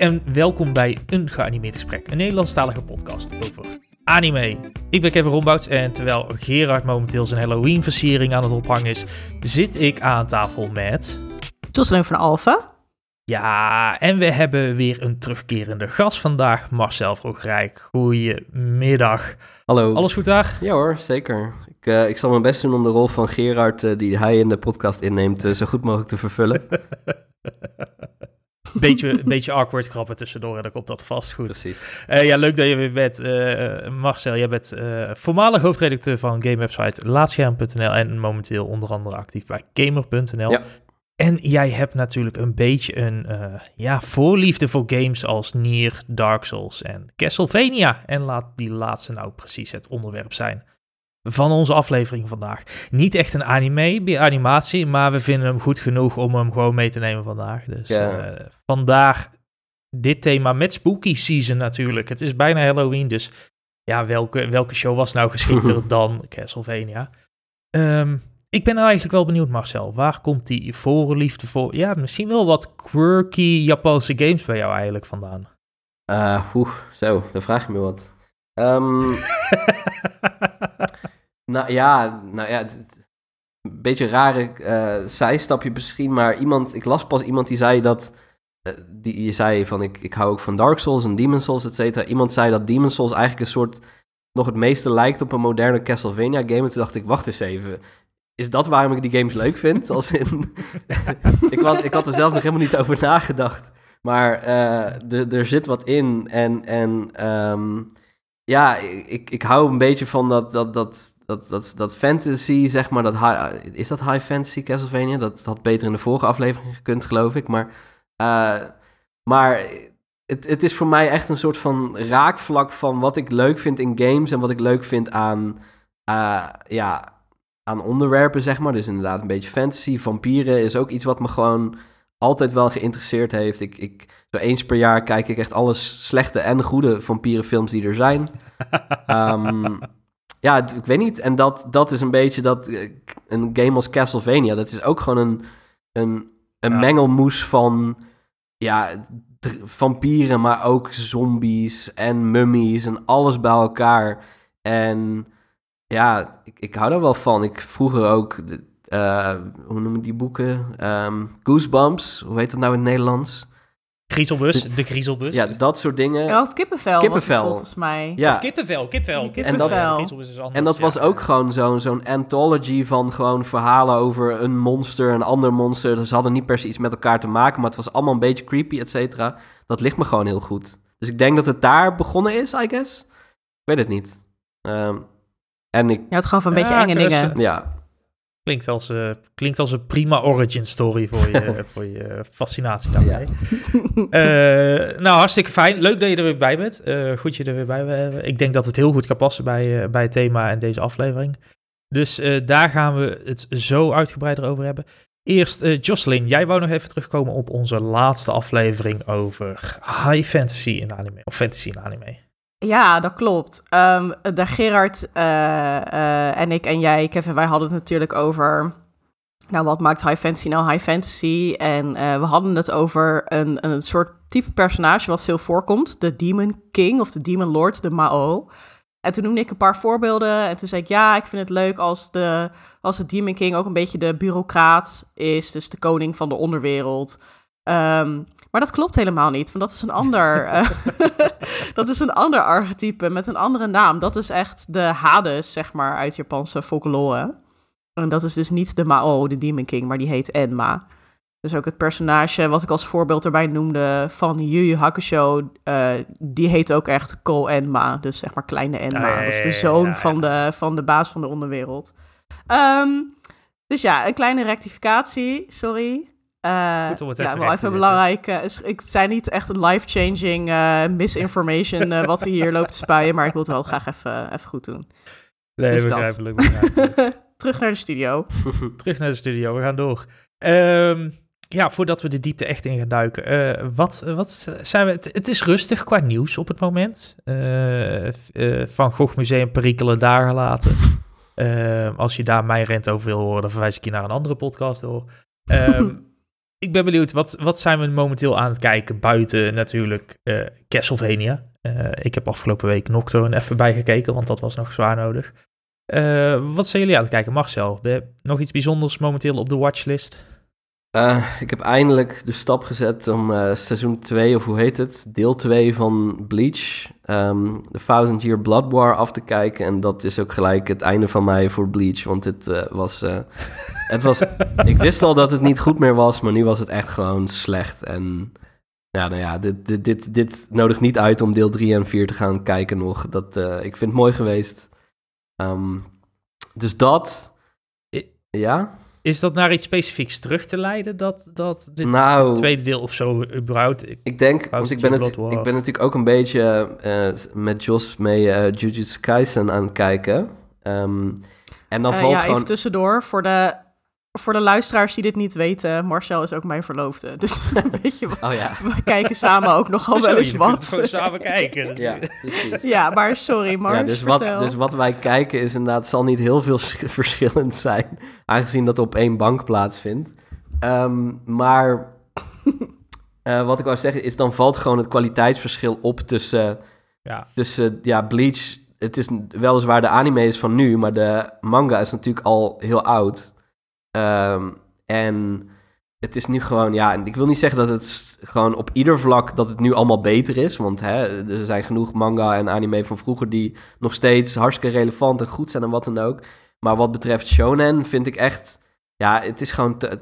en welkom bij Een Geanimeerd Gesprek, een Nederlandstalige podcast over anime. Ik ben Kevin Rombouts en terwijl Gerard momenteel zijn Halloween-versiering aan het ophangen is, zit ik aan tafel met... Jocelyn van Alfa. Ja, en we hebben weer een terugkerende gast vandaag, Marcel Vroegrijk. Goedemiddag. Hallo. Alles goed daar? Ja hoor, zeker. Ik, uh, ik zal mijn best doen om de rol van Gerard, uh, die hij in de podcast inneemt, uh, zo goed mogelijk te vervullen. beetje, beetje awkward grappen tussendoor en dan komt dat vast goed. Precies. ja, leuk dat je weer bent. Marcel, jij bent voormalig hoofdredacteur van gamewebsite Laatscherm.nl en momenteel onder andere actief bij Gamer.nl. Ja. En jij hebt natuurlijk een beetje een ja, voorliefde voor games als Nier, Dark Souls en Castlevania. En laat die laatste nou precies het onderwerp zijn van onze aflevering vandaag. Niet echt een anime, animatie, maar we vinden hem goed genoeg om hem gewoon mee te nemen vandaag. Dus ja. uh, vandaag dit thema met Spooky Season natuurlijk. Het is bijna Halloween, dus ja, welke, welke show was nou geschikter dan Castlevania? Um, ik ben eigenlijk wel benieuwd, Marcel. Waar komt die voorliefde voor? Ja, misschien wel wat quirky Japanse games bij jou eigenlijk vandaan. Uh, oeh, zo, dan vraag je me wat. Um, nou ja, nou ja, een beetje een rare uh, zijstapje misschien, maar iemand, ik las pas iemand die zei dat, uh, die je zei van ik, ik hou ook van Dark Souls en Demon Souls, et cetera. Iemand zei dat Demon Souls eigenlijk een soort, nog het meeste lijkt op een moderne Castlevania game. En toen dacht ik, wacht eens even, is dat waarom ik die games leuk vind? Als in, ik, had, ik had er zelf nog helemaal niet over nagedacht. Maar uh, er zit wat in. En, en um, ja, ik, ik hou een beetje van dat, dat, dat, dat, dat, dat fantasy, zeg maar. Dat high, is dat high fantasy Castlevania? Dat had beter in de vorige aflevering gekund, geloof ik. Maar, uh, maar het, het is voor mij echt een soort van raakvlak van wat ik leuk vind in games en wat ik leuk vind aan, uh, ja, aan onderwerpen, zeg maar. Dus inderdaad een beetje fantasy. Vampieren is ook iets wat me gewoon altijd wel geïnteresseerd heeft. Ik, ik, zo eens per jaar kijk ik echt alle slechte en goede vampierenfilms die er zijn. um, ja, ik weet niet. En dat, dat is een beetje dat... Een game als Castlevania, dat is ook gewoon een, een, een ja. mengelmoes van... Ja, vampieren, maar ook zombies en mummies en alles bij elkaar. En ja, ik, ik hou daar wel van. Ik vroeger ook, uh, hoe noem ik die boeken? Um, Goosebumps, hoe heet dat nou in het Nederlands? Griezelbus, de griezelbus. Ja, dat soort dingen. Ja, of kippenvel, kippenvel. volgens mij. Ja. Of kippenvel, kippenvel. Kippenvel. En dat, en dat was ook gewoon zo'n zo'n anthology van gewoon verhalen over een monster, een ander monster. Ze hadden niet per se iets met elkaar te maken, maar het was allemaal een beetje creepy, et cetera. Dat ligt me gewoon heel goed. Dus ik denk dat het daar begonnen is, I guess. Ik weet het niet. Um, en ik... Ja, het gewoon van een beetje enge dingen. Ja. Klinkt als, uh, klinkt als een prima origin story voor je, voor je fascinatie daarmee. Ja. uh, nou, hartstikke fijn. Leuk dat je er weer bij bent. Uh, goed je er weer bij bent. Ik denk dat het heel goed kan passen bij, bij het thema en deze aflevering. Dus daar gaan we het zo uitgebreider over hebben. Eerst, Jocelyn, jij wou nog even terugkomen op onze laatste aflevering over high fantasy in anime. Of fantasy in anime. Ja, dat klopt. Um, de Gerard uh, uh, en ik en jij, Kevin, wij hadden het natuurlijk over... Nou, wat maakt high fantasy nou high fantasy? En uh, we hadden het over een, een soort type personage wat veel voorkomt. De Demon King of de Demon Lord, de Mao. En toen noemde ik een paar voorbeelden. En toen zei ik, ja, ik vind het leuk als de, als de Demon King ook een beetje de bureaucraat is. Dus de koning van de onderwereld. Um, maar dat klopt helemaal niet, want dat is een ander, uh, dat is een ander archetype met een andere naam. Dat is echt de Hades, zeg maar, uit Japanse folklore. En dat is dus niet de Mao, de Demon King, maar die heet Enma. Dus ook het personage wat ik als voorbeeld erbij noemde van Yu Yu Hakusho, uh, die heet ook echt Ko Enma, dus zeg maar kleine Enma. Ah, ja, ja, dat is de zoon Van, de, van de baas van de onderwereld. Um, dus ja, een kleine rectificatie, sorry. Uh, Goed om het ja, even wel even belangrijk. Uh, is- ik zei niet echt een life-changing uh, misinformation wat we hier lopen te spuien, maar ik wil het wel graag even, even goed doen. Nee, Dus begrijpelijk, begrijpelijk. Terug naar de studio. Terug naar de studio, we gaan door. Ehm, ja, voordat we de diepte echt in gaan duiken. eh, wat, wat zijn we... Het, het is rustig qua nieuws op het moment. Eh, eh, Van Gogh Museum perikelen daar gelaten. Ehm, als je daar mijn rent over wil horen, dan verwijs ik je naar een andere podcast door. Ehm, ik ben benieuwd, wat, wat zijn we momenteel aan het kijken buiten natuurlijk uh, Castlevania? Uh, ik heb afgelopen week Nocturne even bijgekeken, want dat was nog zwaar nodig. Uh, wat zijn jullie aan het kijken, Marcel? Nog iets bijzonders momenteel op de watchlist? Ik heb eindelijk de stap gezet om seizoen 2, of hoe heet het, deel 2 van Bleach, um, The Thousand Year Blood War, af te kijken. En dat is ook gelijk het einde van mij voor Bleach, want het was het was, ik wist al dat het niet goed meer was, maar nu was het echt gewoon slecht. En ja, nou ja, dit, dit, dit, dit nodigt niet uit om deel 3 en 4 te gaan kijken nog. Dat, ik vind het mooi geweest. Um, dus dat, ja. Is dat naar iets specifieks terug te leiden, dat, dat dit nou, tweede deel of zo überhaupt? Ik, ik denk, want ik ben, het, ik ben natuurlijk ook een beetje uh, met Jos mee uh, Jujutsu Kaisen aan het kijken. Um, en dan uh, valt ja, gewoon... even tussendoor, voor de voor de luisteraars die dit niet weten, Marcel is ook mijn verloofde. Dus weet je, oh, ja. we kijken samen ook nogal wel eens wat. Gewoon samen kijken. ja, precies. ja, maar sorry Mars, ja, dus, wat, dus wat wij kijken is inderdaad, zal niet heel veel verschillend zijn. Aangezien dat op één bank plaatsvindt. Um, maar uh, wat ik wou zeggen is, dan valt gewoon het kwaliteitsverschil op tussen, ja. tussen ja, Bleach... Het is weliswaar de anime is van nu, maar de manga is natuurlijk al heel oud. Um, en het is nu gewoon, ja, ik wil niet zeggen dat het gewoon op ieder vlak dat het nu allemaal beter is. Want hè, er zijn genoeg manga en anime van vroeger die nog steeds hartstikke relevant en goed zijn en wat dan ook. Maar wat betreft shonen vind ik echt, ja, het is gewoon, te,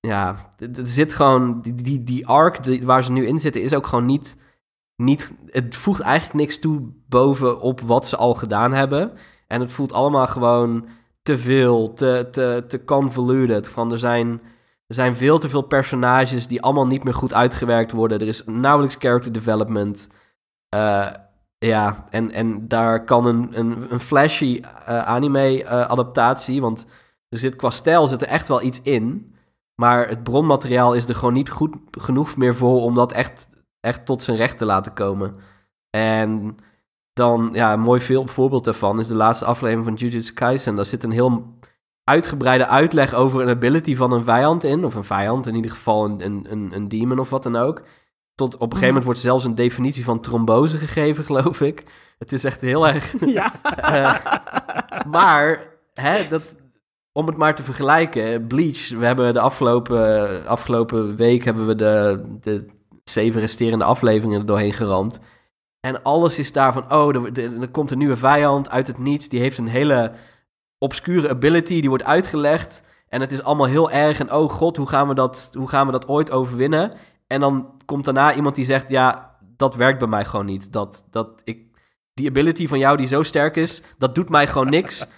ja, er zit gewoon, die, die, die arc die, waar ze nu in zitten is ook gewoon niet, niet, het voegt eigenlijk niks toe bovenop wat ze al gedaan hebben. En het voelt allemaal gewoon te veel, te, te, te convoluted. Van er zijn, er zijn veel te veel personages die allemaal niet meer goed uitgewerkt worden. Er is nauwelijks character development. Uh, ja, en, en daar kan een, een, een flashy uh, anime-adaptatie, uh, want er zit qua stijl zit er echt wel iets in. Maar het bronmateriaal is er gewoon niet goed genoeg meer voor om dat echt, echt tot zijn recht te laten komen. En dan, ja, een mooi veel voorbeeld daarvan is de laatste aflevering van Jujutsu Kaisen. Daar zit een heel uitgebreide uitleg over een ability van een vijand in. Of een vijand, in ieder geval een, een, een, demon of wat dan ook. Tot op een gegeven moment wordt zelfs een definitie van trombose gegeven, geloof ik. Het is echt heel erg... Ja. uh, maar, hè, dat, om het maar te vergelijken, Bleach, we hebben de afgelopen, afgelopen week hebben we de, de zeven resterende afleveringen er doorheen geramd. En alles is daarvan, oh, er, er, komt een nieuwe vijand uit het niets. Die heeft een hele obscure ability, die wordt uitgelegd. En het is allemaal heel erg. En oh god, hoe gaan we dat, hoe gaan we dat ooit overwinnen? En dan komt daarna iemand die zegt, ja, dat werkt bij mij gewoon niet. Dat, dat ik, die ability van jou die zo sterk is, dat doet mij gewoon niks.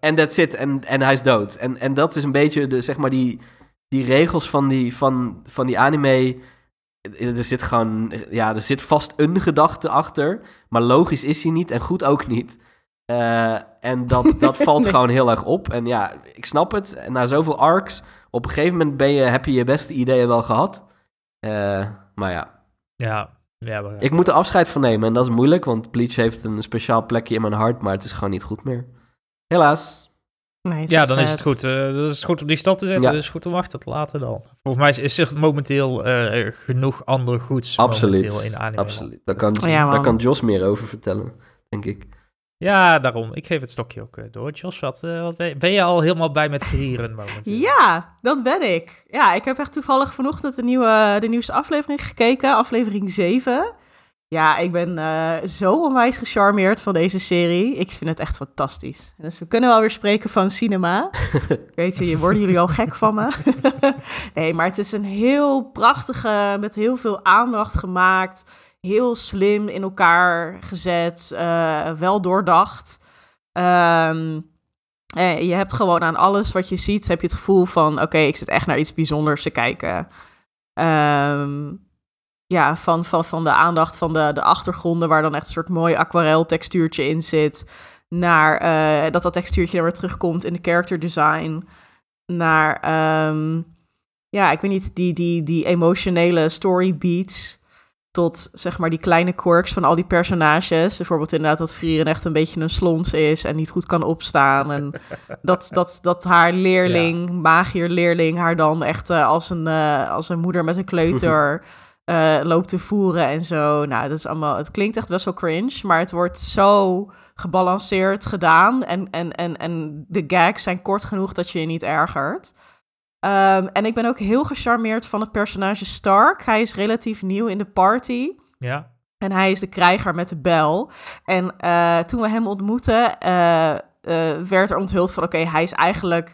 En that's it. En, en hij is dood. En, en dat is een beetje, de, zeg maar, die, die regels van die, van, van die anime er zit gewoon, ja, er zit vast een gedachte achter, maar logisch is hij niet en goed ook niet. Uh, en dat, dat valt gewoon heel erg op. En ja, ik snap het. En na zoveel arcs, op een gegeven moment ben je, heb je je beste ideeën wel gehad. Uh, maar ja. Ja, ja, Ik moet er afscheid van nemen en dat is moeilijk, want Bleach heeft een speciaal plekje in mijn hart, maar het is gewoon niet goed meer. Helaas. Nee, ja, dan is het goed. Uh, dat is goed om die stap te zetten. Ja. is goed om wachten te laten dan. Volgens mij is er momenteel uh, genoeg andere goeds Absoluut. in anime. Absoluut. Daar kan, ja, daar kan Jos meer over vertellen, denk ik. Ja, daarom. Ik geef het stokje ook uh, door. Jos, wat, wat ben, je, ben, je, al helemaal bij met vieren momenteel? Ja, dat ben ik. Ja, ik heb echt toevallig vanochtend de, nieuwe, de nieuwste aflevering gekeken. Aflevering 7. Ja, ik ben uh, zo onwijs gecharmeerd van deze serie. Ik vind het echt fantastisch. Dus we kunnen wel weer spreken van cinema. Weet je, worden jullie al gek van me? nee, maar het is een heel prachtige, met heel veel aandacht gemaakt. Heel slim in elkaar gezet. Uh, wel doordacht. Um, je hebt gewoon aan alles wat je ziet, heb je het gevoel van... oké, ik zit echt naar iets bijzonders te kijken. Um, ja, van, van, van de aandacht van de, de achtergronden, waar dan echt een soort mooi aquarel textuurtje in zit, naar uh, dat dat textuurtje dan weer terugkomt in de character design, naar, um, ja, ik weet niet, die, die, die emotionele story beats. tot zeg maar die kleine quirks van al die personages. Bijvoorbeeld inderdaad dat Frieren echt een beetje een slons is en niet goed kan opstaan. En dat, dat, dat haar leerling, magierleerling, haar dan echt eh, als, een, eh, als een moeder met een kleuter uh, loopt te voeren en zo. Nou, dat is allemaal, het klinkt echt best wel cringe, maar het wordt zo gebalanceerd gedaan. En, en, en, en de gags zijn kort genoeg dat je je niet ergert. Um, en ik ben ook heel gecharmeerd van het personage Stark. Hij is relatief nieuw in de party. Ja. En hij is de krijger met de bel. En uh, toen we hem ontmoetten, uh, uh, werd er onthuld van... oké, okay, hij is eigenlijk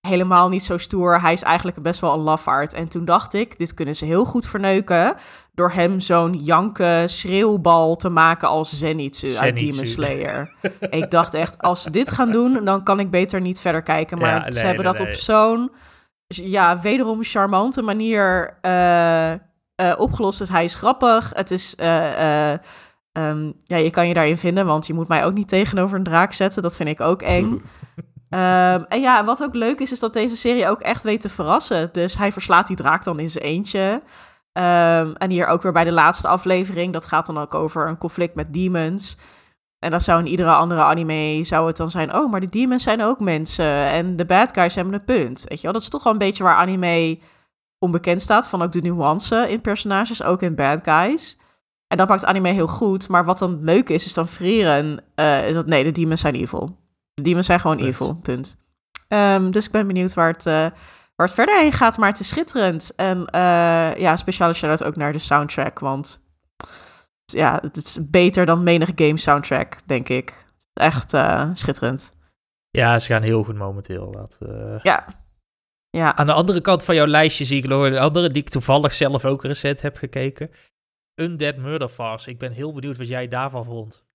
helemaal niet zo stoer. Hij is eigenlijk best wel een lafaard. En toen dacht ik, dit kunnen ze heel goed verneuken... door hem zo'n janke schreeuwbal te maken als Zenitsu, Zenitsu. uit Demon Slayer. ik dacht echt, als ze dit gaan doen, dan kan ik beter niet verder kijken. Maar ja, nee, ze hebben nee, dat nee. op zo'n ja, wederom charmante manier uh, uh, opgelost. Dus hij is grappig. Het is. Uh, um, ja, je kan je daarin vinden, want je moet mij ook niet tegenover een draak zetten. Dat vind ik ook eng. um, en ja, wat ook leuk is, is dat deze serie ook echt weet te verrassen. Dus hij verslaat die draak dan in zijn eentje. Um, en hier ook weer bij de laatste aflevering. Dat gaat dan ook over een conflict met demons. En dat zou in iedere andere anime zou het dan zijn... oh, maar de demons zijn ook mensen en de bad guys hebben een punt. Weet je wel, dat is toch wel een beetje waar anime onbekend staat... van ook de nuance in personages, ook in bad guys. En dat maakt anime heel goed. Maar wat dan leuk is, is dan Frieren... Uh, is dat nee, de demons zijn evil. De demons zijn gewoon punt. evil, punt. Um, dus ik ben benieuwd waar het, uh, waar het verder heen gaat, maar het is schitterend. En uh, ja, speciale shout-out ook naar de soundtrack, want ja, het is beter dan menige game soundtrack, denk ik. Echt uh, schitterend. Ja, ze gaan heel goed momenteel. Dat, uh... Ja. ja. Aan de andere kant van jouw lijstje zie ik nog een andere die ik toevallig zelf ook recent heb gekeken. Undead Murder Farce. Ik ben heel benieuwd wat jij daarvan vond.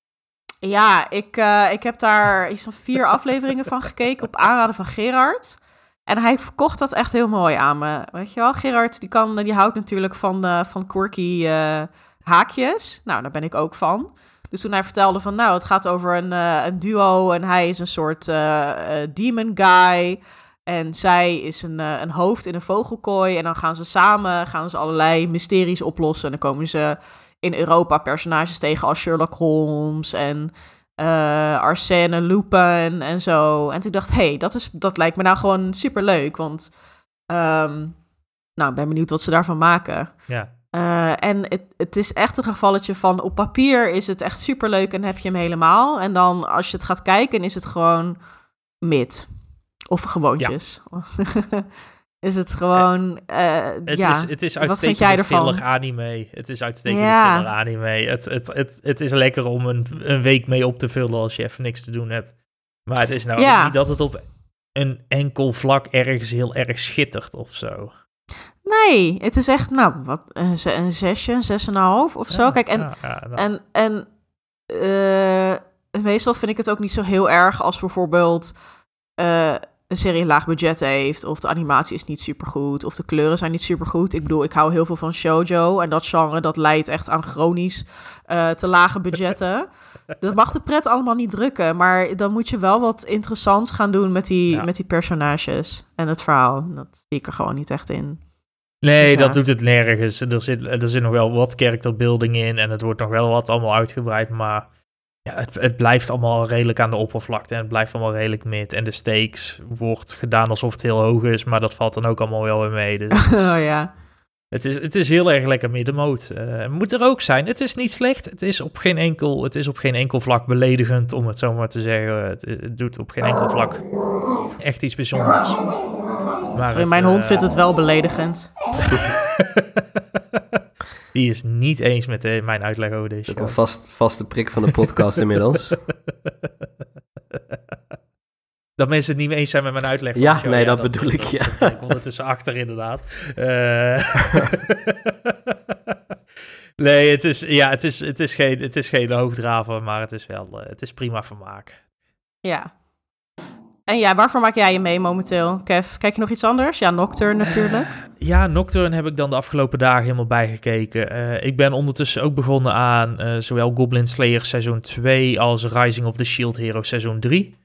Ja, ik, uh, ik heb daar iets van vier afleveringen van gekeken op aanraden van Gerard. En hij verkocht dat echt heel mooi aan me. Weet je wel, Gerard die, kan, die houdt natuurlijk van, uh, van quirky haakjes. Nou, daar ben ik ook van. Dus toen hij vertelde van, nou, het gaat over een, een duo en hij is een soort demon guy. En zij is een, een hoofd in een vogelkooi. En dan gaan ze samen, gaan ze allerlei mysteries oplossen. En dan komen ze in Europa personages tegen als Sherlock Holmes en Arsène Lupin en zo. En toen dacht ik, hey, dat, is, dat lijkt me nou gewoon super leuk. Want, um, nou, ik ben benieuwd wat ze daarvan maken. Ja. Uh, en het, het is echt een gevalletje van op papier is het echt superleuk en heb je hem helemaal. En dan als je het gaat kijken is het gewoon mid. Of gewoontjes. Ja. is het gewoon, uh, het ja. Is, het is uitstekend fillig anime. Het is uitstekend ja. fillig anime. Het, het, het, het is lekker om een, een week mee op te vullen als je even niks te doen hebt. Maar het is nou ja. niet dat het op een enkel vlak ergens heel erg schittert of zo. Nee, het is echt, nou, wat, een, een zesje, een zes en een half of zo. Kijk, en, ja, ja, en, en uh, meestal vind ik het ook niet zo heel erg als bijvoorbeeld uh, een serie een laag budget heeft, of de animatie is niet supergoed, of de kleuren zijn niet supergoed. Ik bedoel, ik hou heel veel van shoujo en dat genre, dat leidt echt aan chronisch uh, te lage budgetten. dat mag de pret allemaal niet drukken, maar dan moet je wel wat interessants gaan doen met die, met die personages en het verhaal. Dat zie ik er gewoon niet echt in. Nee, ja. dat doet het nergens. Er zit, er zit nog wel wat character building in en het wordt nog wel wat allemaal uitgebreid, maar ja, het, het blijft allemaal redelijk aan de oppervlakte en het blijft allemaal redelijk mid. En de stakes wordt gedaan alsof het heel hoog is, maar dat valt dan ook allemaal wel weer mee. Dus oh ja. Het is, het is heel erg lekker middenmoot. Uh, moet er ook zijn. Het is niet slecht. Het is op geen enkel, het is op geen enkel vlak beledigend, om het zo maar te zeggen. Het, het doet op geen enkel vlak echt iets bijzonders. Maar Sorry, het, mijn uh, hond vindt het wel beledigend. Die is niet eens met de, mijn uitleg over deze show. Een vast, vaste prik van de podcast inmiddels. Dat mensen het niet mee eens zijn met mijn uitleg. Van ja, de show. nee, ja, dat, dat, bedoel ik, ja. Dat ik ondertussen achter, inderdaad. Uh, nee, het is, ja, het is, het is geen, het is geen hoogdraver, maar het is wel, uh, het is prima vermaak. Ja. En ja, waarvoor maak jij je mee momenteel, Kev? Kijk je nog iets anders? Ja, Nocturne natuurlijk. Ja, Nocturne heb ik dan de afgelopen dagen helemaal bijgekeken. Uh, ik ben ondertussen ook begonnen aan uh, zowel Goblin Slayer seizoen 2 als Rising of the Shield Hero seizoen 3.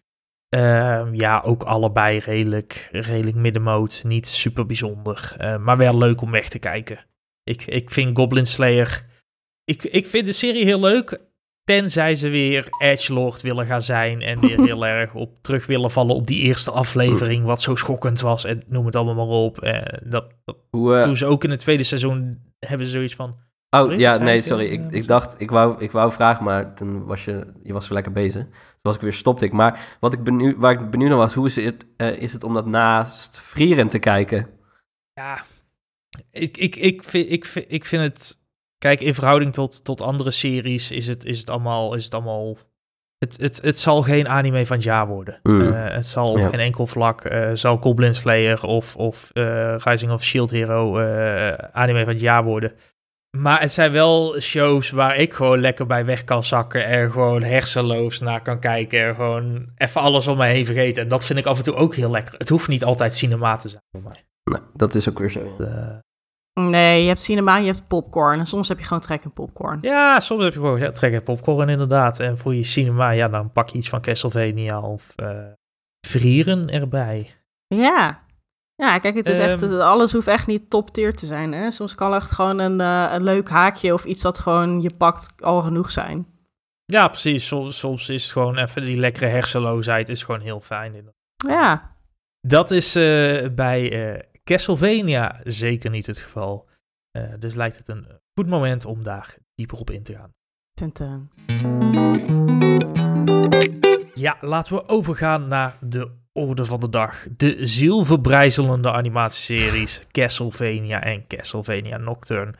Uh, ja, ook allebei redelijk, redelijk middenmoot. Niet super bijzonder, maar wel leuk om weg te kijken. Ik, ik vind Goblin Slayer ik, ik vind de serie heel leuk. Tenzij ze weer Edgelord willen gaan zijn. En weer heel erg op terug willen vallen op die eerste aflevering. Wat zo schokkend was. En noem het allemaal maar op. En dat, dat Hoe, eh, doen ze ook in het tweede seizoen. Hebben ze zoiets van. oh, Sorry, ja, nee, sorry. Ik, ik dacht, ik wou, ik wou vragen, maar toen was je, je was weer lekker bezig. Toen was ik weer stopte ik. Maar wat ik benieuwd, waar ik benieuwd naar was, hoe is het, eh, is het om dat naast Frieren te kijken? Ja, ik, ik, ik, vind, ik, vind, ik vind het. Kijk, in verhouding tot, tot andere series is het, is het allemaal. Is het, allemaal het, het, het zal geen anime van het jaar worden. Mm. Eh, het zal op Ja. geen enkel vlak. eh, zal Goblin Slayer of, of eh, Rising of Shield Hero anime van het jaar worden. Maar het zijn wel shows waar ik gewoon lekker bij weg kan zakken. En gewoon hersenloos naar kan kijken. En gewoon even alles om mij heen vergeten. En dat vind ik af en toe ook heel lekker. Het hoeft niet altijd cinema te zijn voor mij. Nee, dat is ook weer zo. ja. Nee, je hebt cinema, je hebt popcorn. En soms heb je gewoon trek in popcorn. Ja, soms heb je gewoon trek en popcorn inderdaad. En voor je cinema, ja, dan pak je iets van Castlevania of eh Vrieren erbij. Ja. Ja, kijk, het is echt, Ehm. alles hoeft echt niet top tier te zijn. Hè? Soms kan echt gewoon een, eh, een leuk haakje of iets dat gewoon je pakt al genoeg zijn. Ja, precies. Soms, soms is het gewoon even die lekkere hersenloosheid is gewoon heel fijn. Ja. Dat is eh, bij Castlevania zeker niet het geval. Eh, dus lijkt het een goed moment om daar dieper op in te gaan. Ten. Ja, laten we overgaan naar de orde van de dag. De zielverbrijzelende animatieseries Castlevania en Castlevania Nocturne.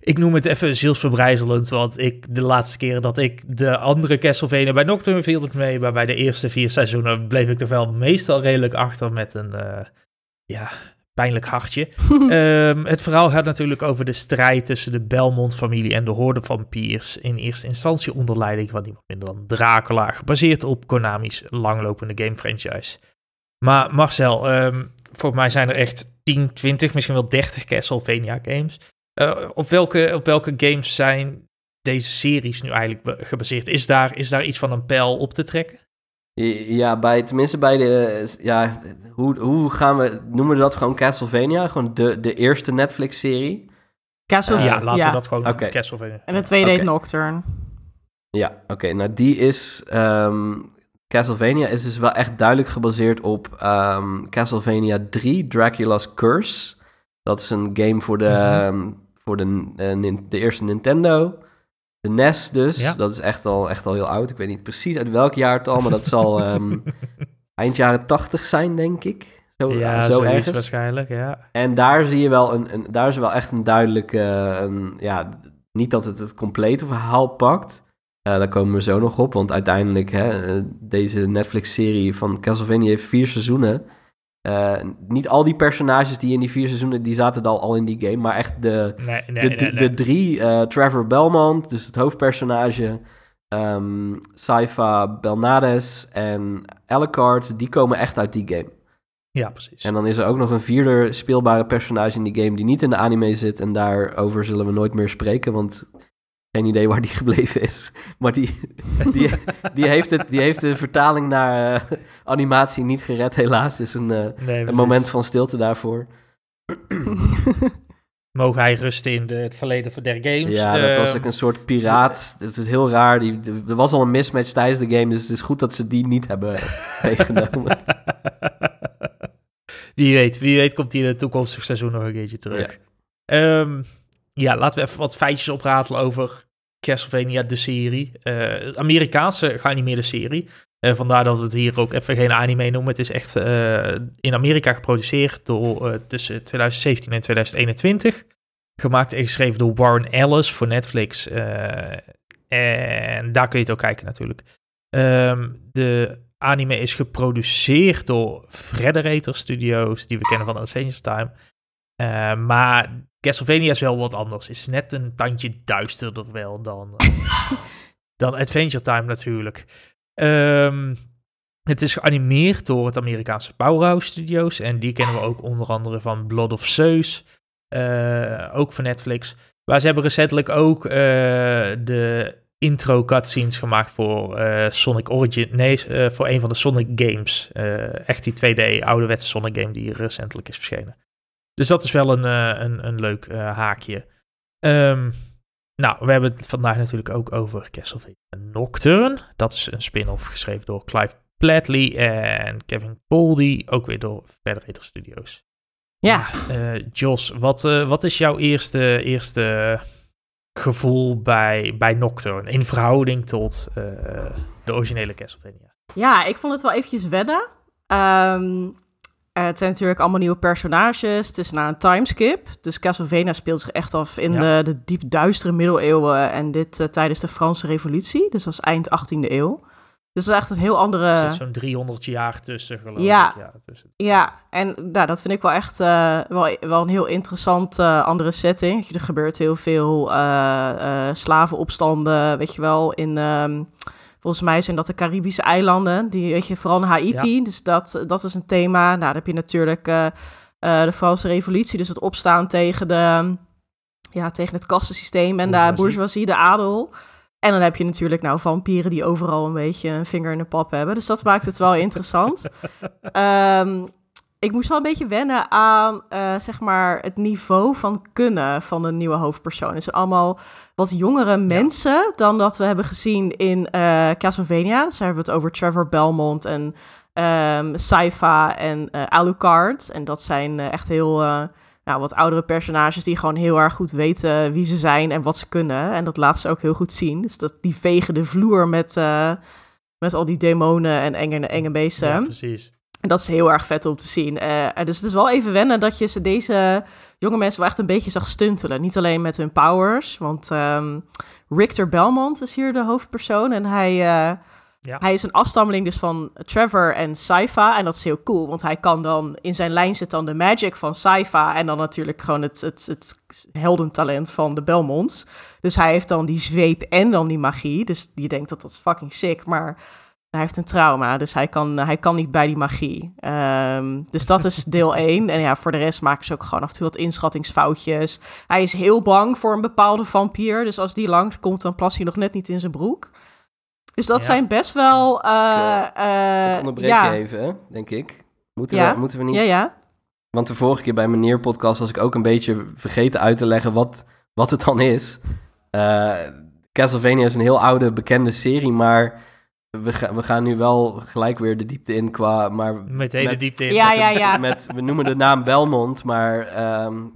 Ik noem het even zielsverbrijzelend, want ik, de laatste keren dat ik de andere Castlevania bij Nocturne viel het mee, maar bij de eerste vier seizoenen bleef ik er wel meestal redelijk achter met een, eh, ja, pijnlijk hartje. Ehm, het verhaal gaat natuurlijk over de strijd tussen de Belmont-familie en de horde vampiers. In eerste instantie onder leiding van niemand minder dan Dracula, gebaseerd op Konami's langlopende game-franchise. Maar Marcel, ehm, volgens mij zijn er echt 10, 20, misschien wel 30 Castlevania-games. Eh, op, welke, op welke games zijn deze series nu eigenlijk gebaseerd? Is daar, is daar iets van een pijl op te trekken? Ja, bij, tenminste bij de, eh, ja, hoe, hoe gaan we, noemen we dat gewoon Castlevania? Gewoon de, de eerste Netflix-serie? Castle, Eh, ja, laten we dat gewoon. Castlevania. En de tweede heet Oké. Nocturne. Ja, oké. nou, die is, ehm, Castlevania is dus wel echt duidelijk gebaseerd op ehm, Castlevania 3, Dracula's Curse. Dat is een game voor de, Mhm. ehm, voor de, eh, de eerste Nintendo. De NES dus, Ja. dat is echt al, echt al heel oud. Ik weet niet precies uit welk jaartal, maar dat zal ehm, eind jaren 80 zijn, denk ik. Zo, ja, zo ergens. waarschijnlijk, ja. En daar zie je wel een, een daar is wel echt een duidelijke, een, ja, niet dat het het complete verhaal pakt. Eh, daar komen we zo nog op, want uiteindelijk, hè, eh, deze Netflix-serie van Castlevania heeft vier seizoenen. Eh, niet al die personages die in die vier seizoenen, die zaten al, al in die game, maar echt de, Nee, nee, de, nee, de, drie, eh, Trevor Belmont, dus het hoofdpersonage, ehm Saifa Belnades en Alucard, die komen echt uit die game. Ja, precies. En dan is er ook nog een vierde speelbare personage in die game die niet in de anime zit. En daarover zullen we nooit meer spreken, want geen idee waar die gebleven is. Maar die, die, die, heeft, het, die heeft de vertaling naar eh, animatie niet gered, helaas. Dus een, eh, Nee, een moment van stilte daarvoor. Mogen hij rusten in de, het verleden van der games. Ja, dat was Ehm, ook een soort piraat. Het is heel raar. Die, er was al een mismatch tijdens de game, dus het is goed dat ze die niet hebben meegenomen. wie weet, wie weet komt hij in het toekomstig seizoen nog een keertje terug. Ja, ja laten we even wat feitjes opratelen over Castlevania, de serie. Eh Amerikaanse geanimeerde serie. Eh, vandaar dat we het hier ook even geen anime noemen. Het is echt eh, in Amerika geproduceerd door, tussen 2017 en 2021. Gemaakt en geschreven door Warren Ellis voor Netflix. en daar kun je het ook kijken natuurlijk. Ehm, de anime is geproduceerd door Frederator Studios, die we kennen van Adventure Time. Maar Castlevania is wel wat anders. Is net een tandje duisterder wel dan, eh, dan Adventure Time natuurlijk. Ehm, het is geanimeerd door het Amerikaanse Powerhouse Studios. En die kennen we ook onder andere van Blood of Zeus. eh, ook van Netflix. Maar ze hebben recentelijk ook eh, de intro cutscenes gemaakt voor Sonic Origin. Nee, voor een van de Sonic games. Echt die 2D ouderwetse Sonic game die recentelijk is verschenen. Dus dat is wel een, eh, een, een leuk eh, haakje. Ehm, nou, we hebben het vandaag natuurlijk ook over Castlevania Nocturne. Dat is een spin-off geschreven door Clive Platley en Kevin Poldy, ook weer door Federator Studios. Ja. Uh, Jos, wat, uh, wat is jouw eerste, eerste gevoel bij, bij Nocturne in verhouding tot uh, de originele Castlevania? Ja, ik vond het wel eventjes wennen. Um, het zijn natuurlijk allemaal nieuwe personages. Het is na een timeskip. Dus Castlevania speelt zich echt af in ja. de, de diep duistere middeleeuwen. En dit uh, tijdens de Franse revolutie. Dus dat is eind 18e eeuw. Dus dat is echt een heel andere... Er zit zo'n 300 jaar tussen, geloof ja. ik. Ja, tussen. ja, en nou, dat vind ik wel echt uh, wel, wel een heel interessant andere setting. Er gebeurt heel veel slavenopstanden, weet je wel, in... Um, Volgens mij zijn dat de Caribische eilanden, die weet je, vooral in Haiti. Ja. Dus dat, dat is een thema. Nou, dan heb je natuurlijk uh, uh, de Franse Revolutie, dus het opstaan tegen, de, ja, tegen het kastensysteem en de bourgeoisie, de adel. En dan heb je natuurlijk nou vampieren die overal een beetje een vinger in de pap hebben. Dus dat maakt het wel interessant. um, ik moest wel een beetje wennen aan uh, zeg maar het niveau van kunnen van de nieuwe hoofdpersoon. Het zijn allemaal wat jongere mensen ja. dan dat we hebben gezien in uh, Castlevania. Dus hebben we het over Trevor Belmont en um, Saifa en uh, Alucard. En dat zijn echt heel nou, wat oudere personages die gewoon heel erg goed weten wie ze zijn en wat ze kunnen. En dat laat ze ook heel goed zien. Dus dat, die vegen de vloer met, met al die demonen en enge, enge beesten. Ja, precies. En dat is heel erg vet om te zien. Uh, dus het is wel even wennen dat je ze deze jonge mensen wel echt een beetje zag stuntelen. Niet alleen met hun powers, want um, Richter Belmont is hier de hoofdpersoon. En hij, uh, ja. hij is een afstammeling dus van Trevor en Saifa. En dat is heel cool, want hij kan dan... In zijn lijn zit dan de magic van Saifa... en dan natuurlijk gewoon het, het, het heldentalent van de Belmonts. Dus hij heeft dan die zweep en dan die magie. Dus je denkt dat dat is fucking sick, maar... Hij heeft een trauma, dus hij kan, hij kan niet bij die magie. Um, dus dat is deel 1. En ja, voor de rest maken ze ook gewoon af en toe wat inschattingsfoutjes. Hij is heel bang voor een bepaalde vampier. Dus als die langskomt, dan plas hij nog net niet in zijn broek. Dus dat ja. zijn best wel... Uh, uh, ik onderbreek ja. je even, denk ik. Moeten, ja. we, moeten we niet... Ja, ja. Want de vorige keer bij meneer podcast was ik ook een beetje vergeten uit te leggen wat, wat het dan is. Uh, Castlevania is een heel oude, bekende serie, maar we, ga, we gaan nu wel gelijk weer de diepte in qua... Maar Meteen met, de diepte in. Ja, met, ja, ja. Met, we noemen de naam Belmont, maar um,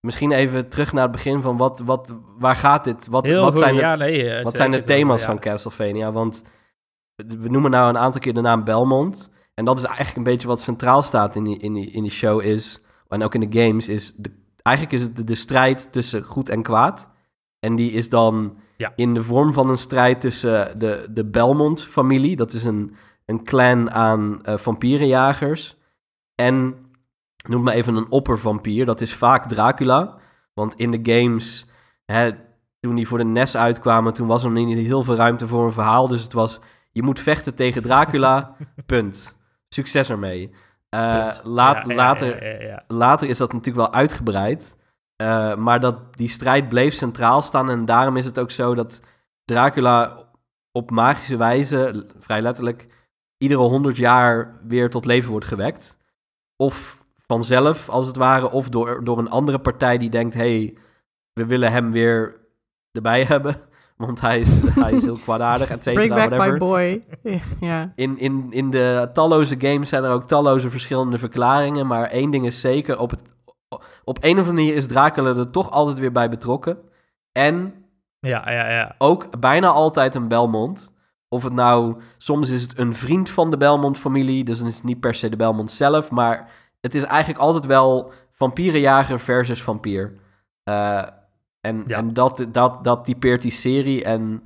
misschien even terug naar het begin van wat, wat, waar gaat dit? Wat, Heel wat goed, zijn de, ja, nee, het, wat zijn de thema's ja. van Castlevania? Want we noemen nou een aantal keer de naam Belmont. En dat is eigenlijk een beetje wat centraal staat in die, in die, in die show is... En ook in de games is... De, eigenlijk is het de, de strijd tussen goed en kwaad. En die is dan ja. in de vorm van een strijd tussen de, de Belmont-familie. Dat is een, een clan aan uh, vampierenjagers. En noem maar even een oppervampier. Dat is vaak Dracula. Want in de games, hè, toen die voor de NES uitkwamen... toen was er niet heel veel ruimte voor een verhaal. Dus het was, je moet vechten tegen Dracula, punt. Succes ermee. Uh, laat, ja, ja, later, ja, later is dat natuurlijk wel uitgebreid... Uh, maar dat die strijd bleef centraal staan en daarom is het ook zo dat Dracula op magische wijze, vrij letterlijk, iedere honderd jaar weer tot leven wordt gewekt. Of vanzelf, als het ware, of door, door een andere partij die denkt, hey, we willen hem weer erbij hebben, want hij is, hij is heel kwaadaardig, et cetera, Bring back whatever. my boy. ja. In, in, in de talloze games zijn er ook talloze verschillende verklaringen, maar één ding is zeker, op het op een of andere manier is Dracula er toch altijd weer bij betrokken. En ja, ja, ja. ook bijna altijd een Belmont. Of het nou, soms is het een vriend van de Belmont-familie, dus dan is het niet per se de Belmont zelf, maar het is eigenlijk altijd wel vampierenjager versus vampier. Uh, en Ja. en dat, dat, dat typeert die serie en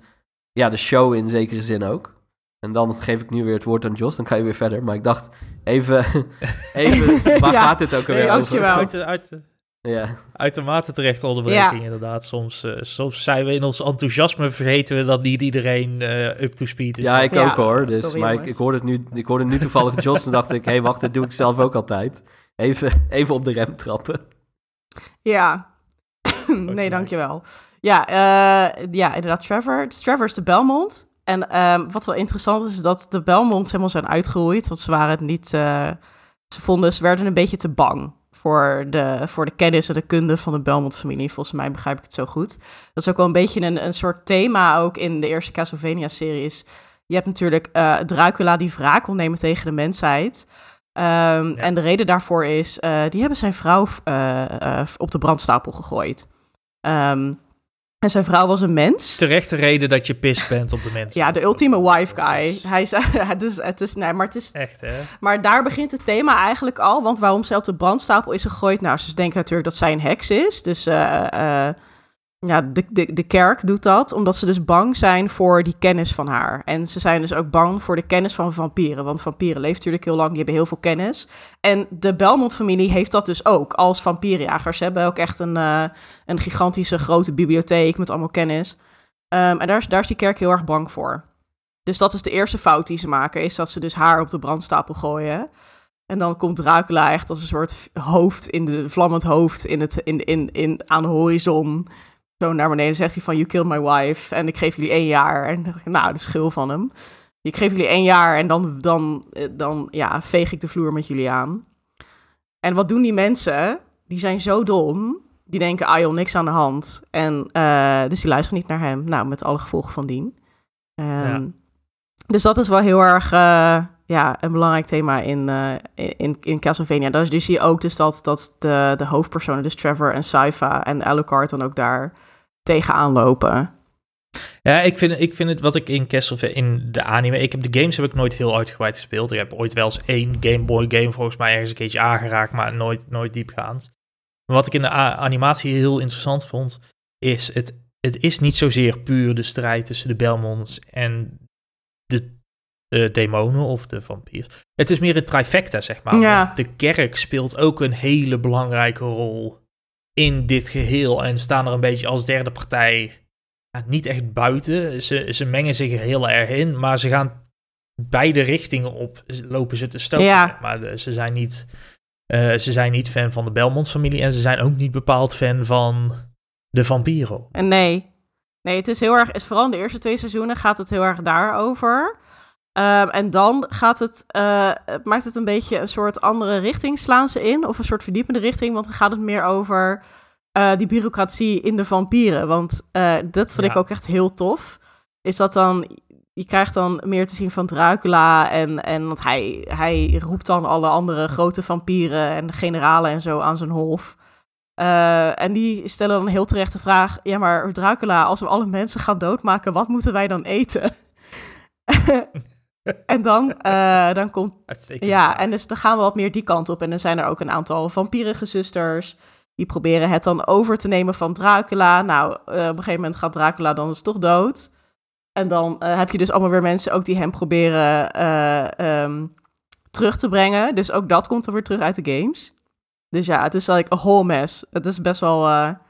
ja, de show in zekere zin ook. En dan geef ik nu weer het woord aan Jos, dan ga je weer verder. Maar ik dacht, even, even waar Ja. gaat dit ook alweer Nee, over? Uit, de- uit, de- Ja. uitermate terechte onderbreking, Ja. inderdaad. Soms, eh, soms zijn we in ons enthousiasme vergeten we dat niet iedereen eh, up to speed is. Ja, ik Ja, ook hoor. Dus, sorry, maar ik, ik, hoorde het nu, ik hoorde nu toevallig Jos en dacht ik, hé hey, wacht, dit doe ik zelf ook altijd. Even, even op de rem trappen. Ja. nee, dankjewel. Ja, eh, ja, inderdaad, Trevor. Dus Trevor is de Belmont. En ehm, wat wel interessant is, is dat de Belmonts helemaal zijn uitgeroeid. Want ze waren het niet... eh, ze vonden, ze werden een beetje te bang voor de, voor de kennis en de kunde van de Belmont-familie. Volgens mij begrijp ik het zo goed. Dat is ook wel een beetje een, een soort thema ook in de eerste Castlevania-serie. is Je hebt natuurlijk uh, Dracula die wraak wil nemen tegen de mensheid. Um, En de reden daarvoor is, uh, die hebben zijn vrouw op de brandstapel gegooid. Um, en zijn vrouw was een mens. Terechte reden dat je pis bent op de mensen. ja, de ultieme wife guy. Hij zei, het is, het is, nee, maar het is... Echt, hè? Maar daar begint het thema eigenlijk al. Want waarom ze op de brandstapel is gegooid? Nou, ze denken natuurlijk dat zij een heks is. Dus uh, uh, ja, de, de, de kerk doet dat. Omdat ze dus bang zijn voor die kennis van haar. En ze zijn dus ook bang voor de kennis van vampieren. Want vampieren leven natuurlijk heel lang. Die hebben heel veel kennis. En de Belmont-familie heeft dat dus ook. Als vampierjagers. Ze hebben ook echt een, uh, een gigantische grote bibliotheek met allemaal kennis. Um, en daar is, daar is die kerk heel erg bang voor. Dus dat is de eerste fout die ze maken. Is dat ze dus haar op de brandstapel gooien. En dan komt Dracula echt als een soort hoofd in de vlammend hoofd in het, in, in, in, aan de horizon zo naar beneden zegt hij van, you killed my wife en ik geef jullie één jaar. En dacht ik, nou, de schil van hem. Ik geef jullie één jaar en dan, dan, dan ja, veeg ik de vloer met jullie aan. En wat doen die mensen? Die zijn zo dom. Die denken, ah joh, niks aan de hand. En uh, dus die luisteren niet naar hem. Nou, met alle gevolgen van dien. Um, ja. Dus dat is wel heel erg uh, ja, een belangrijk thema in, uh, in, in Castlevania. Dus, dus zie je ook dus dat, dat de, de hoofdpersonen, dus Trevor en Saifa en Alucard dan ook daar tegenaan lopen. Ja, ik vind, ik vind het wat ik in Castlevania, in de anime, ik heb de games heb ik nooit heel uitgebreid gespeeld. Ik heb ooit wel eens één Game Boy game volgens mij ergens een keertje aangeraakt, maar nooit, nooit diepgaand. Wat ik in de animatie heel interessant vond, is het, het is niet zozeer puur de strijd tussen de Belmonts en de uh, demonen of de vampiers. Het is meer een trifecta, zeg maar. Ja. De kerk speelt ook een hele belangrijke rol in dit geheel en staan er een beetje als derde partij ja, niet echt buiten. Ze, ze mengen zich er heel erg in, maar ze gaan beide richtingen op, lopen ze te stoken. Ja. Maar de, ze, zijn niet, uh, ze zijn niet fan van de Belmont-familie en ze zijn ook niet bepaald fan van de Vampiro. En nee, nee, het is heel erg, is vooral in de eerste twee seizoenen gaat het heel erg daarover. Um, en dan gaat het, uh, maakt het een beetje een soort andere richting slaan ze in. Of een soort verdiepende richting. Want dan gaat het meer over uh, die bureaucratie in de vampieren. Want uh, dat vind ja. ik ook echt heel tof. Is dat dan, je krijgt dan meer te zien van Dracula. En, en want hij, hij roept dan alle andere grote vampieren en generalen en zo aan zijn hof. en die stellen dan heel terecht de vraag: ja, maar Dracula, als we alle mensen gaan doodmaken, wat moeten wij dan eten? En dan, uh, dan komt. Uitstekend. Ja, en dus dan gaan we wat meer die kant op. En dan zijn er ook een aantal vampierige zusters. Die proberen het dan over te nemen van Dracula. Nou, uh, op een gegeven moment gaat Dracula dan dus toch dood. En dan uh, heb je dus allemaal weer mensen ook die hem proberen um, terug te brengen. Dus ook dat komt er weer terug uit de games. Dus ja, het is like a whole mess. Het is best wel. op een gegeven